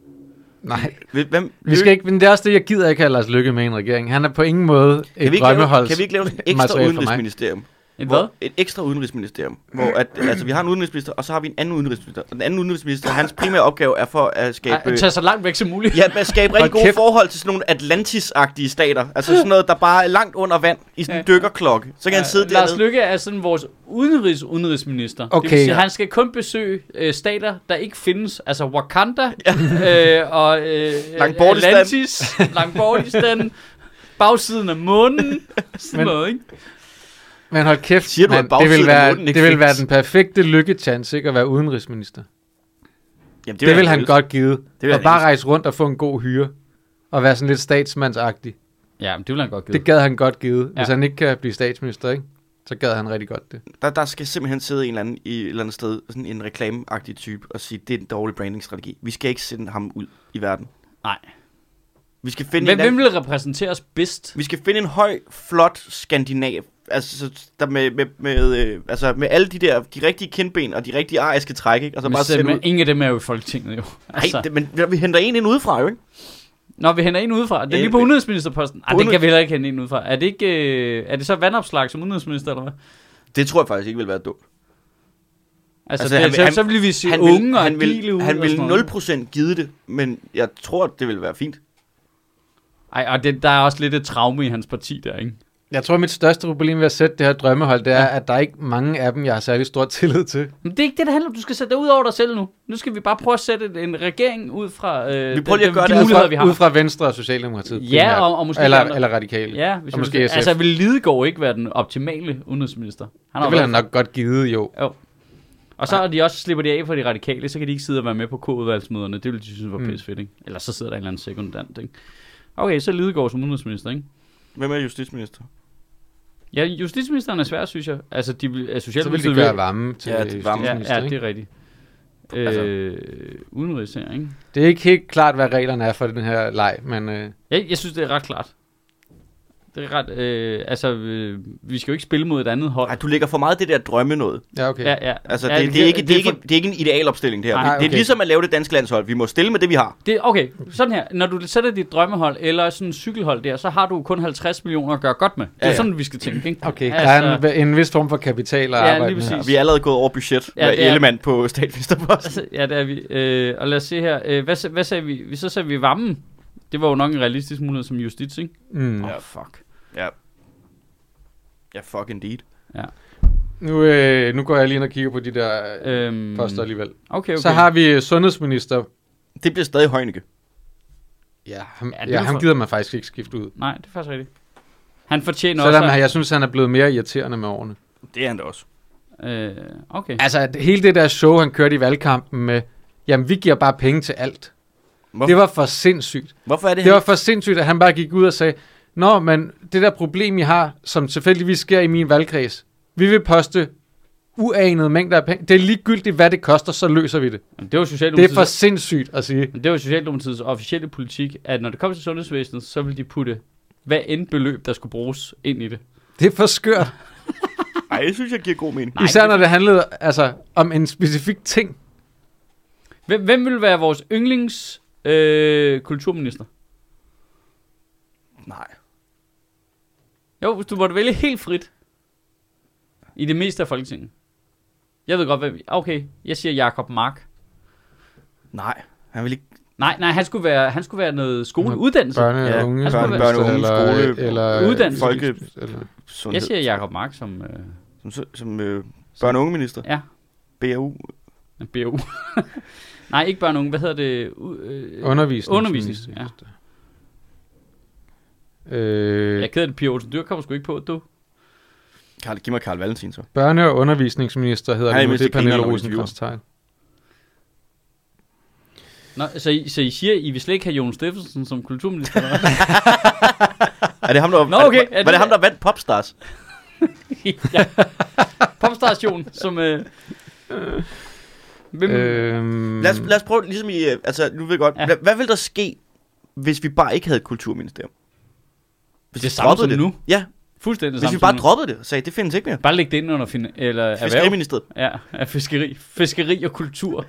Nej. Hvem, Vi skal ikke, men det er også det, jeg gider ikke have Lars Lykke med i en regering. Han er på ingen måde et kan vi, lave, kan vi ikke lave et ekstra materiale for mig. udenrigsministerium? En Hvor, hvad? et ekstra udenrigsministerium, hvor at, altså, vi har en udenrigsminister, og så har vi en anden udenrigsminister. Og den anden udenrigsminister, hans primære opgave er for at skabe... Ej, Tag så langt væk som muligt. Ja, at skabe rigtig gode kæft. forhold til sådan nogle Atlantis-agtige stater. Altså sådan noget, der bare er langt under vand i sådan en dykkerklokke. Så kan han sidde Lars dernede. Lykke er sådan vores udenrigs udenrigsminister. Okay. Det vil sige, Ja. han skal kun besøge øh, stater, der ikke findes. Altså Wakanda øh, og øh, Langbortistan. Atlantis, Langbordistan, bagsiden af månen, sådan Men- noget, ikke? Men hold kæft, Siger du, at mand, det vil være, det vil være den perfekte lykkechance, ikke at være udenrigsminister. Jamen, Det, det vil han elske. godt give. vil og bare elske. rejse rundt og få en god hyre. Og være sådan lidt statsmandsagtig. Ja, men det vil han godt give. Det gad han godt give. Hvis Ja. han ikke kan blive statsminister, ikke? så gad han rigtig godt det. Der, der skal simpelthen sidde en eller anden i et eller andet sted, sådan en reklameagtig type, og sige, det er en dårlig brandingstrategi. Vi skal ikke sende ham ud i verden. Nej. Vi skal finde, Hvem, en, hvem anden, vil repræsentere os bedst? vi skal finde en høj, flot skandinav. Altså, så der med, med, med, øh, altså, med alle de der, de rigtige kindben og de rigtige ariske træk, ikke? Og så Men bare selv- sende ingen af dem er jo i Folketinget, jo. Nej, det, men vi henter en ind udefra, jo ikke? Når vi henter en udefra. Det er lige på udenrigsministerposten. Ej, På det kan vi heller ikke hente en udefra. Er det ikke... Øh, er det så vandopslag som udenrigsminister, eller hvad? Det tror jeg faktisk ikke vil være dumt. Altså, Altså, altså det, han så, så vil vi sige Han unge vil, og han vil, ud han vil sådan noget. 0% give det, men jeg tror, det vil være fint. Ej, og det, der er også lidt et traume i hans parti der, ikke? Jeg tror, mit største problem ved at sætte det her drømmehold, det er, at der er ikke mange af dem, jeg har særlig stor tillid til. Men det er ikke det, det handler om. Du skal sætte dig ud over dig selv nu. Nu skal vi bare prøve at sætte en regering ud fra øh, Vi prøver lige at gøre de det, muligheder, vi har. Ud fra Venstre og Socialdemokratiet. Ja, og, og måske eller, andre. eller radikale. Ja, hvis og måske SF. Altså, vil Lidegaard ikke være den optimale udenrigsminister? Han har det vil han nok godt give, jo. Og så er de også, slipper de af for de radikale, så kan de ikke sidde og være med på K-udvalgsmøderne. Det ville de synes var Mm. pisse fedt, ikke? Eller så sidder der en eller anden sekundant, ikke? Okay, så Lidegaard som udenrigsminister, ikke? Hvem er justitsminister? Ja, justitsministeren er svær, synes jeg. Altså, de vil, altså Så vil de gøre varme til Ja, det- varme. Ja, ja, det er rigtigt. Altså- Øh, udenrigs her, ikke? Det er ikke helt klart, hvad reglerne er for den her leg, men øh, Jeg, jeg synes, det er ret klart. Det er ret, øh, altså, øh, vi skal jo ikke spille mod et andet hold. Nej, du lægger for meget det der drømme noget. ja, okay. Ja, ja. Altså, ja, det, det, er ikke, det, er ikke, for- det er ikke en idealopstilling, det her. Nej, det, det er okay. ligesom at lave det danske landshold. Vi må stille med det, vi har. Det, okay, sådan her. Når du sætter dit drømmehold eller sådan en cykelhold der, så har du kun 50 millioner at gøre godt med. Det er Ja, ja. sådan, vi skal tænke, ikke? Okay, der er en, en vis form for kapital at Ja, arbejde lige med. Vi er allerede gået over budget Ja, det med Ellemann på statsministerposten. Altså, ja, det er vi. Øh, og lad os se her. Øh, hvad, hvad sagde vi? Så sagde vi Vammen. Det var jo nok en realistisk mulighed som justits, ikke? Mm. Åh, Ja. oh, fuck. Ja. Ja, fuck indeed. Nu, øh, nu går jeg lige ind og kigger på de der øh, Øhm, poster alligevel. Okay, okay. Så har vi øh, sundhedsminister. Det bliver stadig Højneke. Ja, ham, Ja, ja, ja, ham for- gider man faktisk ikke skifte ud. Nej, det er faktisk rigtigt. Han fortjener også... Selvom at- jeg synes, han er blevet mere irriterende med årene. Det er han da også. Øh, okay. Altså, hele det der show, han kørte i valgkampen med, jamen, vi giver bare penge til alt. Hvorfor, Det var for sindssygt. hvorfor er det, Det var for sindssygt, at han bare gik ud og sagde, Nå, men det der problem, I har, som tilfældigvis sker i min valgkreds, vi vil poste uanede mængder af penge. Det er ligegyldigt, hvad det koster, så løser vi det. Men det var Det er for sindssygt at sige. Men det var Socialdemokratiets officielle politik, at når det kom til sundhedsvæsenet, så ville de putte hvad end beløb, der skulle bruges ind i det. Det er for skørt. Ej, det synes jeg giver god mening. Nej, Især når det handlede altså, om en specifik ting. Hvem, hvem vil være vores yndlings øh, kulturminister? Nej. Jo, hvis du måtte vælge helt frit. I det meste af Folketinget. Jeg ved godt, hvem... Okay, jeg siger Jakob Mark. Nej, han vil ikke... Nej, nej, han skulle være, han skulle være noget skoleuddannelse. Børne Ja, unge. han børne, være- børne og unge eller, skole, eller, Uddannelse. folke, Eller, sundhed. Jeg siger Jakob Mark som... Øh, Som, som øh, børne- og ungeminister. ja, BAU. BU. nej, ikke børn og unge. Hvad hedder det? U- øh, undervisning. Undervisnings, ja. Øh, Jeg er ked af det, Pia Olsen Dyr kommer sgu ikke på, du. Karl, giv mig Karl Valentin så. børne- og undervisningsminister hedder er det nu. Det er Pernille rosenkrantz Nå, så, I, så I siger, I vil slet ikke have Jon Steffensen som kulturminister? Er det ham, der, Nå, er okay. det, Er var det- det ham, der vandt Popstars? ja. Popstation, som... Øh, hvem, øh, Øhm, Lad os, lad os prøve, ligesom i, øh, altså nu ved jeg godt, Ja. hvad, hvad ville der ske, hvis vi bare ikke havde et kulturministerium? Hvis Det er vi samme droppede som det? nu. Ja, Fuldstændig hvis vi bare droppede det og sagde, det findes ikke mere. Bare læg det ind under fin- eller erhverv. Fiskeriministeriet. Ja, af fiskeri. Fiskeri og kultur. Det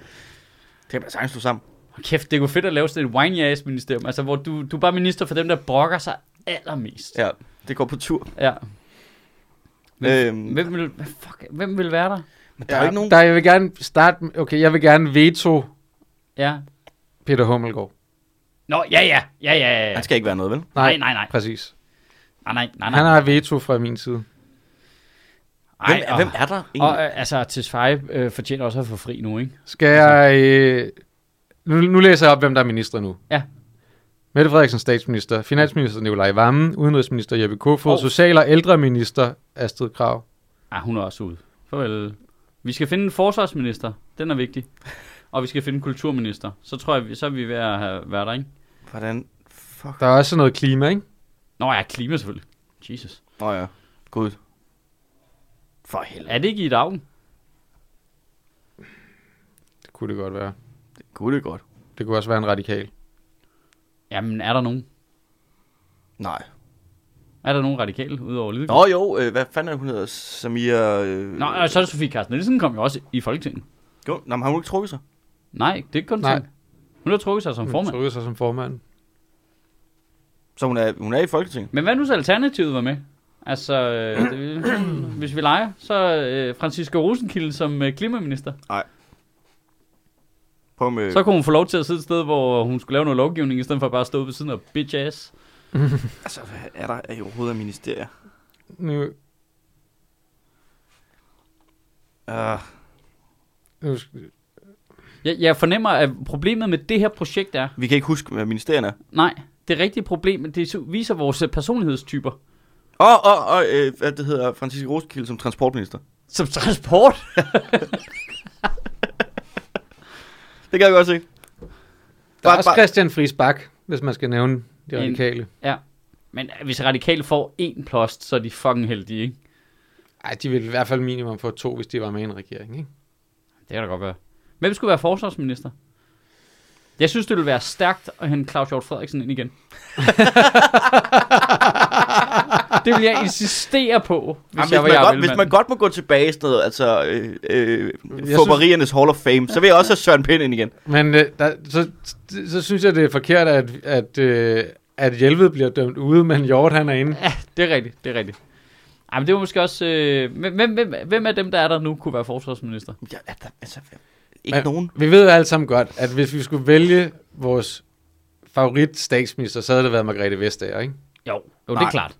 kan man sagtens stå sammen. Kæft, det kunne fedt at lave sådan et wine ass ministerium. Altså, hvor du, du er bare minister for dem, der brokker sig allermest. Ja, det går på tur. ja. Hvem, Øhm, hvem, vil, hvad fuck, hvem vil være der? Men der er jo ikke nogen... Der, jeg vil gerne starte... Okay, jeg vil gerne veto Ja. Peter Hummelgaard. Nå, ja, ja. Ja, ja, ja. ja. Han skal ikke være noget, vel? Nej, nej, nej. Præcis. Nej, nej, nej, nej. Han har veto fra min side. Hvem, Ej, og, hvem er der egentlig? Og øh, altså, Tesfaye øh, fortjener også at få fri nu, ikke? Skal jeg... Øh, nu, nu læser jeg op, hvem der er minister nu. Ja. Mette Frederiksen, statsminister. Finansminister Nikolaj Vammen. Udenrigsminister Jeppe Kofod. Og- Oh. Social- og ældreminister Astrid Krav. Ah, hun er også ude. Farvel. Vi skal finde en forsvarsminister. Den er vigtig. Og vi skal finde en kulturminister. Så tror jeg, så er vi ved at have været der, ikke? Hvordan? Fuck. Der er også noget klima, ikke? Nå ja, klima selvfølgelig. Jesus. Nå ja, gud. For helvede. Er det ikke i dag? Det kunne det godt være. Det kunne det godt. Det kunne også være en radikal. Jamen, er der nogen? Nej. Er der nogen radikale udover Lidegaard? Nå jo, øh, hvad fanden er hun hedder? Samia... Øh, Nå, og så er det Sofie Carsten Nielsen kom jo også i Folketinget. Jo, nå, men har hun ikke trukket sig? Nej, det er ikke kun Nej. Hun har trukket sig som Hun formand. trykker sig som formand. Så hun er, hun er i Folketinget? Men hvad nu så Alternativet var med? Altså, øh, det, hvis vi leger, så øh, Francisco Rosenkilde som øh, klimaminister. På med... Så kunne hun få lov til at sidde et sted, hvor hun skulle lave noget lovgivning, i stedet for bare at stå ved siden af bitch ass. Altså, hvad er der er overhovedet af ministerier? Nu, Uh, nu, Jeg, jeg fornemmer, at problemet med det her projekt er, vi kan ikke huske, hvad ministerierne er. nej, det rigtige problem, det viser vores øh, personlighedstyper. Og, og, og øh, hvad det hedder, Francisco Rosenkilde som transportminister. Som transport. Det kan jeg godt se. der er Bare- også bare- Christian Friis Bak, hvis man skal nævne de En- radikale. Men øh, hvis radikale får én post, så er de fucking heldige, ikke? Ej, de vil i hvert fald minimum få to, hvis de var med i en regering, ikke? Det kan da godt være. Hvem skulle være forsvarsminister? Jeg synes, det ville være stærkt at hente Claus Hjort Frederiksen ind igen. det vil jeg insistere på, hvis Jamen, jeg var man godt, hvis man godt må gå tilbage i sådan noget, altså øh, øh, synes- Fåberiernes Hall of Fame, så vil jeg også have Søren Pind ind igen. Men øh, der, så, så synes jeg, det er forkert, at, at, øh, at Hjelved bliver dømt ude, men Hjort han er inde. Ja, det er rigtigt, det er rigtigt. Ej, men det var måske også... Øh, hvem, hvem, hvem, af dem, der er der nu, kunne være forsvarsminister? Ja, der, altså, ikke Men- nogen. Vi ved jo alle sammen godt, at hvis vi skulle vælge vores favorit statsminister, så havde det været Margrethe Vestager, ikke? Jo, jo det er klart.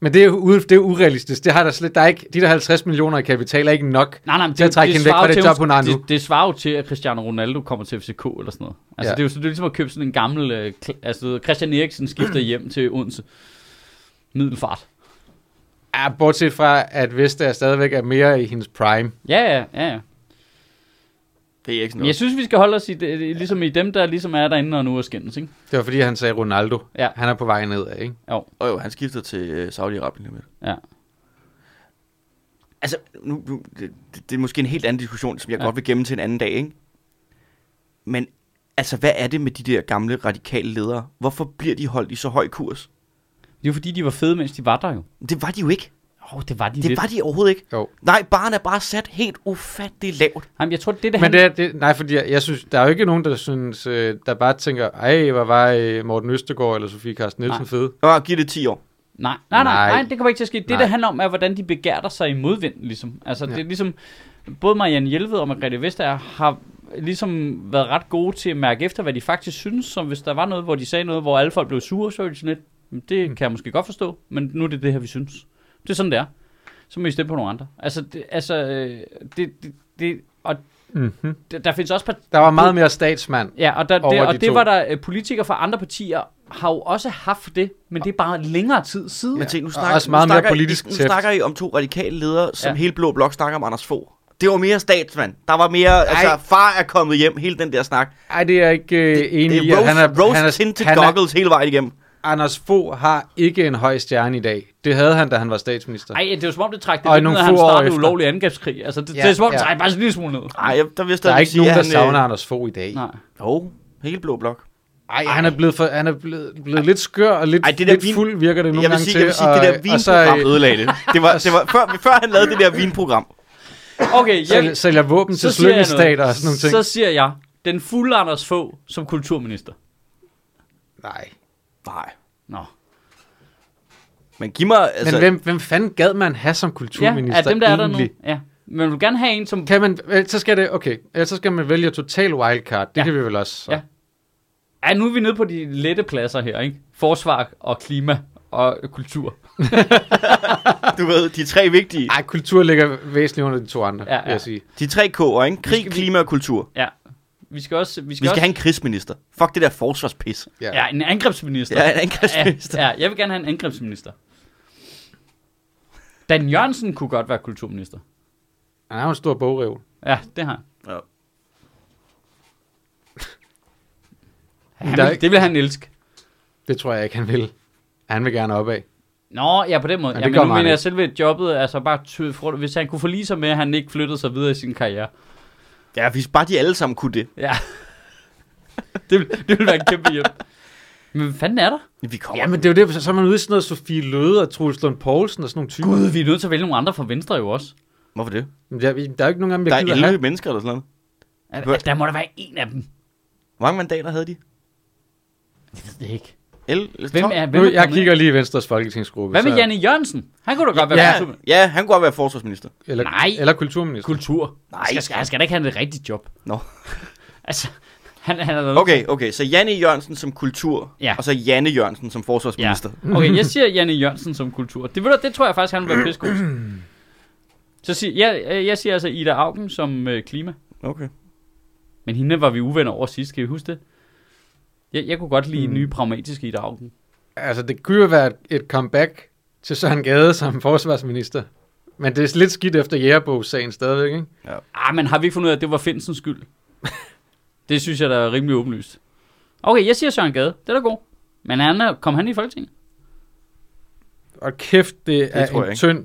Men det er, jo det er urealistisk. Det har der slet, der er ikke, de der 50 millioner i kapital er ikke nok. Nej, nej, men Til at trække hende væk fra det job, hun har nu. Det, det svarer jo til, at Cristiano Ronaldo kommer til FCK eller sådan noget. Altså, Ja. det er jo så, det er ligesom at købe sådan en gammel... Øh, altså, Christian Eriksen skifter hjem til Odense. Middelfart. Ja, bortset fra, at Vestager stadigvæk er mere i hendes prime. Ja, ja, ja, ja. Det er ikke sådan Men noget. jeg synes, vi skal holde os i, det, ligesom i dem, der ligesom er derinde og nu er skændes, ikke? Det var fordi, han sagde Ronaldo. Ja. Han er på vej nedad, ikke? Jo, Og jo, han skiftede til øh, Saudi-Arabien lige lidt. ja. Altså, nu, nu, det, det, er måske en helt anden diskussion, som jeg ja. godt vil gemme til en anden dag, ikke? Men altså, hvad er det med de der gamle radikale ledere? Hvorfor bliver de holdt i så høj kurs? Det er jo fordi, de var fede, mens de var der jo. Det var de jo ikke. Åh, oh, det var de Det lidt. var de overhovedet ikke. Jo. Nej, barn er bare sat helt ufatteligt lavt. Jamen, jeg tror, det, det Men det er, det, nej, fordi jeg, jeg synes, der er jo ikke nogen, der synes, øh, der bare tænker, ej, hvor var øh, Morten Østergaard eller Sofie Carsten Nielsen Nej. fede. Nå, giv det 10 år. Nej, nej, nej, Nej. nej, det kommer ikke til at ske. Det, Nej. det handler om, er, hvordan de begærter sig i modvind, ligesom. Altså, ja. Ja. det er ligesom, både Marianne Hjelved og Margrethe Vestager har ligesom været ret gode til at mærke efter, hvad de faktisk synes, som hvis der var noget, hvor de sagde noget, hvor alle folk blev sure, så var de sådan lidt, "Men det kan jeg måske godt forstå, men nu er det det her, vi synes. Det er sådan, det er. Så må vi stemme på nogle andre. Altså, det, altså, øh, det, det, det og Mm-hmm. der, der findes også part- Der var meget mere statsmand. Ja, og, der, det, de og det to. var der øh, politikere fra andre partier har jo også haft det, men det er bare længere tid siden. Men tænk, nu snakker, også nu meget mere snakker, politisk I, nu snakker I om to radikale ledere, som Ja. hele Blå Blok snakker om Anders Fogh. Det var mere statsmand. Der var mere, Ej. altså far er kommet hjem, hele den der snak. Ej, det er jeg ikke øh, Det, enig det i. er at rose, han er, rose han er, tinted han er, goggles hele vejen igennem. Anders Fogh har ikke en høj stjerne i dag. Det havde han, da han var statsminister. Ej, det er jo som om, det trækker Og det lidt ned, at han få startede ulovlig angrebskrig. Altså, det, ja, det er som om, det ja. trækker bare sådan en lille smule ned. Ej, jeg- der vil jeg der er ikke sige, nogen, der han, savner Anders Fogh i dag. Nej. Jo, hele Blå Blok. Ej, han er blevet, for, han er blevet, blevet lidt skør og lidt, Ej, det der lidt vin- fuld, virker det nogle Jeg vil gange sige, til. jeg vil sige og, det der så, vinprogram øh, ødelagde det. Det var, det var før, før han lavede det der vinprogram. Okay, sælger, jeg, sælger våben til slyngestater og sådan nogle ting. Så siger jeg, den fulde Anders Fogh som kulturminister. Nej. Nej. Nå. Men giv mig, altså... Men hvem, hvem fanden gad man have som Ja, kulturminister er dem der er der egentlig? nu. Ja. Men man vil gerne have en, som... Kan man, vel, så skal det, okay, ellers så skal man vælge total wildcard. Det Ja. ja. kan vi vel også. Så. Ja. Ja, nu er vi nede på de lette pladser her, ikke? Forsvar og klima og kultur. Du ved, de tre vigtige. Ej, kultur ligger væsentligt under de to andre, Ja, ja, vil ja. jeg sige. De tre K'er, ikke? Krig, klima og kultur. Ja. Vi skal også... Vi skal, Vi skal også, have en krigsminister. Fuck det der forsvarspis. Ja. Ja, en angrebsminister. Ja, en angrebsminister. Ja, ja, jeg vil gerne have en angrebsminister. Dan Jørgensen kunne godt være kulturminister. Han er jo en stor bogrev. Ja, det har han. Ja. han vil, ikke- det vil han elske. Det tror jeg ikke, han vil. Han vil gerne opad. Nå, ja, på den måde. Ja, Ja, men nu mener jeg selve jobbet, altså bare, for, hvis han kunne forlige sig med, at han ikke flyttede sig videre i sin karriere. Ja, hvis bare de alle sammen kunne det. Ja. det, vil, det vil være en kæmpe hjælp. Men hvad fanden er der? Vi kommer. Ja, men det er jo det, så er man ude i sådan noget Sofie Løde og Troels Lund Poulsen og sådan nogle typer. Gud, vi er nødt til at vælge nogle andre fra Venstre jo også. Hvorfor det? Men Der, der er jo ikke nogen af dem, Der jeg er gider 11 have. mennesker eller sådan noget. Er, er, der må der være en af dem. Hvor mange mandater havde de? Jeg ved det ikke. 11? Hvem er, hvem Nu, er jeg kigger lige i Venstres folketingsgruppe. Hvad med så- Janne Jørgensen? Han kunne da godt være Ja. kultur- Ja, han kunne godt være forsvarsminister. Eller, Nej. eller kulturminister. kultur. Nej. Han skal, skal, han skal da ikke have et rigtigt job. Nå. Altså, han, han er Okay, okay, så Janne Jørgensen som kultur, Ja. og så Janne Jørgensen som Ja. forsvarsminister. Okay, jeg siger Janne Jørgensen som kultur. Det, ved du, det tror jeg faktisk, han vil være til. Så siger, jeg, jeg siger altså Ida Augen som øh, klima. Okay. Men hende var vi uvenner over sidst, kan I huske det? Jeg, jeg kunne godt lide hmm. nye pragmatiske Ida Augen. Altså, det kunne jo være et, et comeback til Søren Gade som forsvarsminister. Men det er lidt skidt efter Jægerbogs-sagen stadigvæk, ikke? Ah, men har vi ikke fundet ud af, at det var Finsens skyld? det synes jeg, der er rimelig åbenlyst. Okay, jeg siger Søren Gade. Det er da god. Men han er, kom han i Folketinget? Og kæft, det, det er en ikke. tynd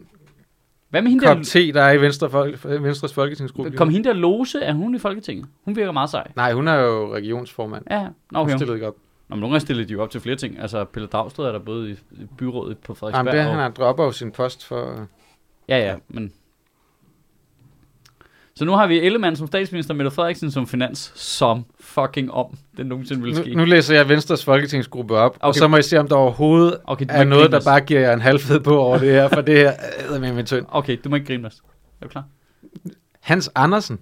Hvad med hende kop der, te, der er i Venstre, folk, Venstres folketingsgruppe. kom hende der Lose? Er hun i Folketinget? Hun virker meget sej. Nej, hun er jo regionsformand. Ja. Nå, Hun okay. stillede ikke op. Nå, men nogle gange stiller de jo op til flere ting. Altså, Pelle Dragsted er der både i i byrådet på Frederiksberg. Jamen, det, og- han har dropper jo sin post for... Ja, ja, men... Så nu har vi Ellemann som statsminister, Mette Frederiksen som finans, som fucking om det nogensinde vil ske. Nu, nu læser jeg Venstres folketingsgruppe op, okay. og så må I se, om der overhovedet okay, er noget, der bare giver jer en halvfed på over det her, for det her er med min tynd. Okay, du må ikke grine, Mads. Er du klar? Hans Andersen,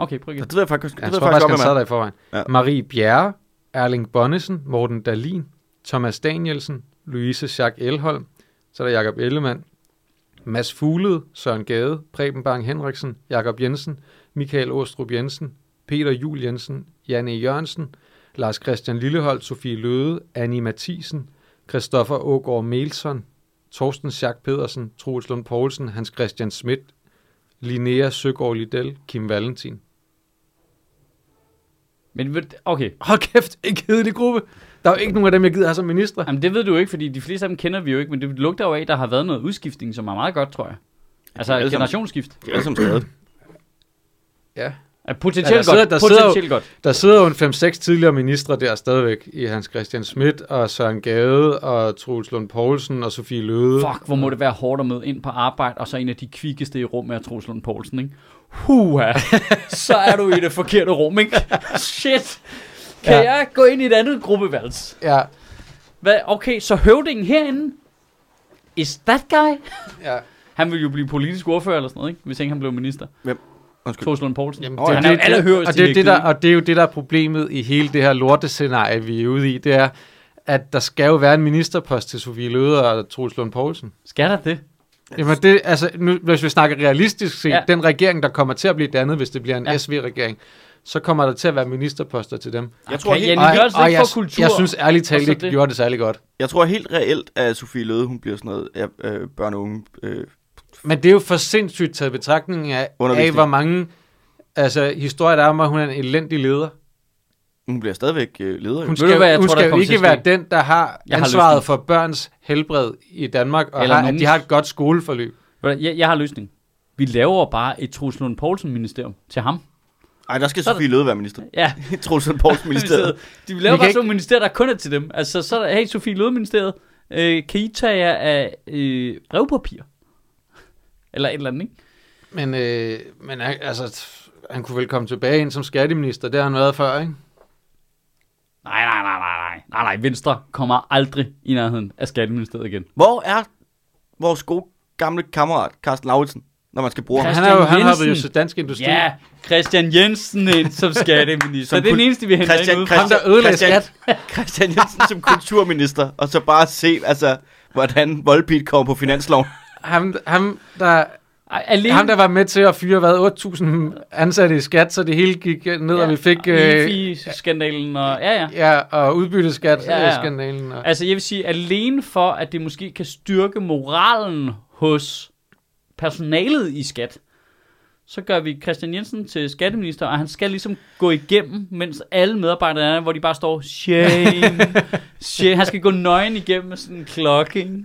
Okay, prøv igen. Det ved jeg faktisk, det jeg ved tror jeg faktisk, faktisk han sad der i forvejen. Ja. Marie Bjerre, Erling Bonnesen, Morten Dalin, Thomas Danielsen, Louise Schack Elholm, så er der Jakob Ellemann, Mads Fuglede, Søren Gade, Preben Bang Henriksen, Jakob Jensen, Michael Åstrup Jensen, Peter Jul Jensen, Janne Jørgensen, Lars Christian Lilleholdt, Sofie Løde, Annie Mathisen, Christoffer Ågaard Melson, Torsten Schack Pedersen, Troels Lund Poulsen, Hans Christian Schmidt, Linnea Søgaard Liddell, Kim Valentin. Men ved- okay, Hold kæft, en kedelig gruppe. Der er jo ikke nogen af dem, jeg gider have som minister. Jamen, det ved du jo ikke, fordi de fleste af dem kender vi jo ikke, men det lugter jo af, at der har været noget udskiftning, som er meget godt, tror jeg. Altså alle sammen. generationsskift. De er alle sammen skadet. Ja. Er potentielt Ja, der sidder- godt. der sidder jo- potentielt godt. Der sidder jo en 5-6 tidligere ministre der stadigvæk i Hans Christian Schmidt og Søren Gade og Troels Lund Poulsen og Sofie Løde. Fuck, hvor må det være hårdt at møde ind på arbejde, og så en af de kvikkeste i rummet er Troels Lund Poulsen, ikke? Huha, så er du i det forkerte rum, ikke? Shit. Kan Ja. ja. jeg gå ind i et andet gruppevalgs? Ja, Hvad? Okay, så høvdingen herinde, is that guy? ja. Han ville jo blive politisk ordfører eller sådan noget, ikke? Hvis ikke han blev minister. Undskyld. Troels Lund Poulsen. Jamen, det, ja. Han er det, jo allerhøjest og, det er det, der, og det er jo det, der er problemet i hele det her lortescenarie, vi er ude i. Det er, at der skal jo være en ministerpost til Sofie Løde og Troels Lund Poulsen. Skal der det? Jamen det, altså, nu, hvis vi snakker realistisk set, Ja. den regering, der kommer til at blive dannet, hvis det bliver en Ja. SV-regering, så kommer der til at være ministerposter til dem. Jeg tror, Kan helt, Janne Og- Jørgensen og ikke jeg, kultur? jeg synes ærligt Og talt ikke, det. de gjorde det særlig godt. jeg tror helt reelt, at Sofie Løde, hun bliver sådan noget ja, øh, børn og unge. Øh, Men det er jo for sindssygt taget betragtning af, af hvor mange altså, historier der er om, at hun er en elendig leder. hun bliver stadigvæk øh, leder. Hun jo. skal, hvad jeg hun tror, der skal jo ikke være den, der har Jeg har ansvaret løsning. for børns helbred i Danmark, og Eller har, at de har et godt skoleforløb. Jeg, jeg har løsning. Vi laver bare et Troels Lund Poulsen ministerium til ham. Ej, der skal Så Sofie Løde være minister. Ja, Troels Lund Poulsen ministeriet. De vil Vi lave bare ikke- sådan nogle ministerier, der kun er til dem. Altså, så er der, hey, Sofie Løde Ministeriet, øh, kan I tage jer af øh, brevpapir? Eller et eller andet, ikke? Men, øh, men altså, han kunne vel komme tilbage ind som skatteminister, det har han været før, ikke? Nej, nej, nej, nej, nej. Nej, nej, Venstre kommer aldrig i nærheden af Skatteministeriet igen. Hvor er vores gode gamle kammerat, Carsten Lauritsen, når man skal bruge ham? Han, er jo, han har Jensen. jo dansk industri. Ja, Christian Jensen ind som skatteminister. Som det er den eneste, vi henter Christian- ud Ham, der ødelagde Christian- skat. Christian Jensen som kulturminister, og så bare se, altså, hvordan Volbeat kommer på finansloven. Ham, ham, der, alene, ham, der var med til at fyre, hvad, 8.000 ansatte i skat, så det hele gik ned, ja, og vi fik... Øh, skandalen og ja, ja. ja, og udbytteskat, Ja, ja. Og, Altså, jeg vil sige, alene for, at det måske kan styrke moralen hos personalet i skat, så gør vi Christian Jensen til skatteminister, og han skal ligesom gå igennem, mens alle medarbejdere er, hvor de bare står, shame, shame. Han skal gå nøgen igennem med sådan en klokke?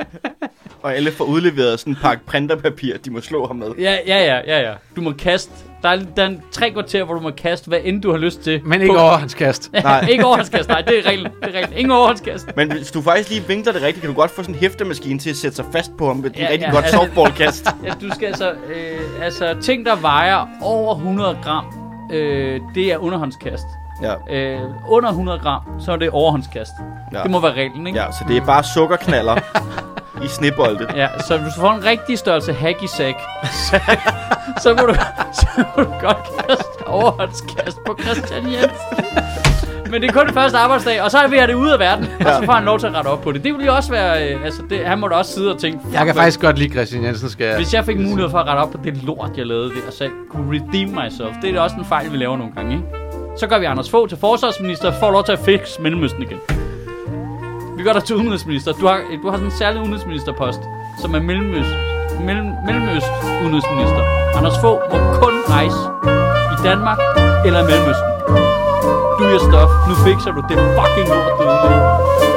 Og alle får udleveret sådan en pakke printerpapir, de må slå ham med. Ja, ja, ja, ja, ja. Du må kaste, der er, der er en tre kvarter, hvor du må kaste, hvad end du har lyst til. men ikke På- over hans kast. Nej. ikke overhåndskast, nej, det er reglen. Det er reglen. Ingen overhåndskast. Men hvis du faktisk lige vinkler det rigtigt, kan du godt få sådan en hæftemaskine til at sætte sig fast på ham med et Ja, ja, rigtig ja, godt altså- softballkast. Ja, du skal altså, øh, altså ting, der vejer over 100 gram, øh, det er underhåndskast. Ja, Øh, under 100 gram, så er det overhåndskast. Ja. Det må være reglen, ikke? ja, så det er bare sukkerknaller i snebolde. ja. så hvis du får en rigtig størrelse hacky sack, så, så, må du, så må du godt kaste overhåndskast på Christian Jensen. Men det er kun det første arbejdsdag, og så er vi det ude af verden, og så får han lov til at rette op på det. Det vil jo også være, øh, altså det, han må da også sidde og tænke, Jeg kan faktisk godt lide Christian Jensen, skal jeg. Hvis jeg fik mulighed for at rette op på det lort, jeg lavede der, så jeg kunne redeem myself, det er da også en fejl, vi laver nogle gange, ikke? Så gør vi Anders Fogh til forsvarsminister får lov til at fikse Mellemøsten igen. Vi gør dig til udenrigsminister. Du har, du har sådan en særlig udenrigsministerpost, som er Mellemøst, mellem, Mellemøst udenrigsminister. Anders Fogh må kun rejse i Danmark eller Mellemøsten. Du er stof. Nu fikser du det fucking lort, du ødelægger.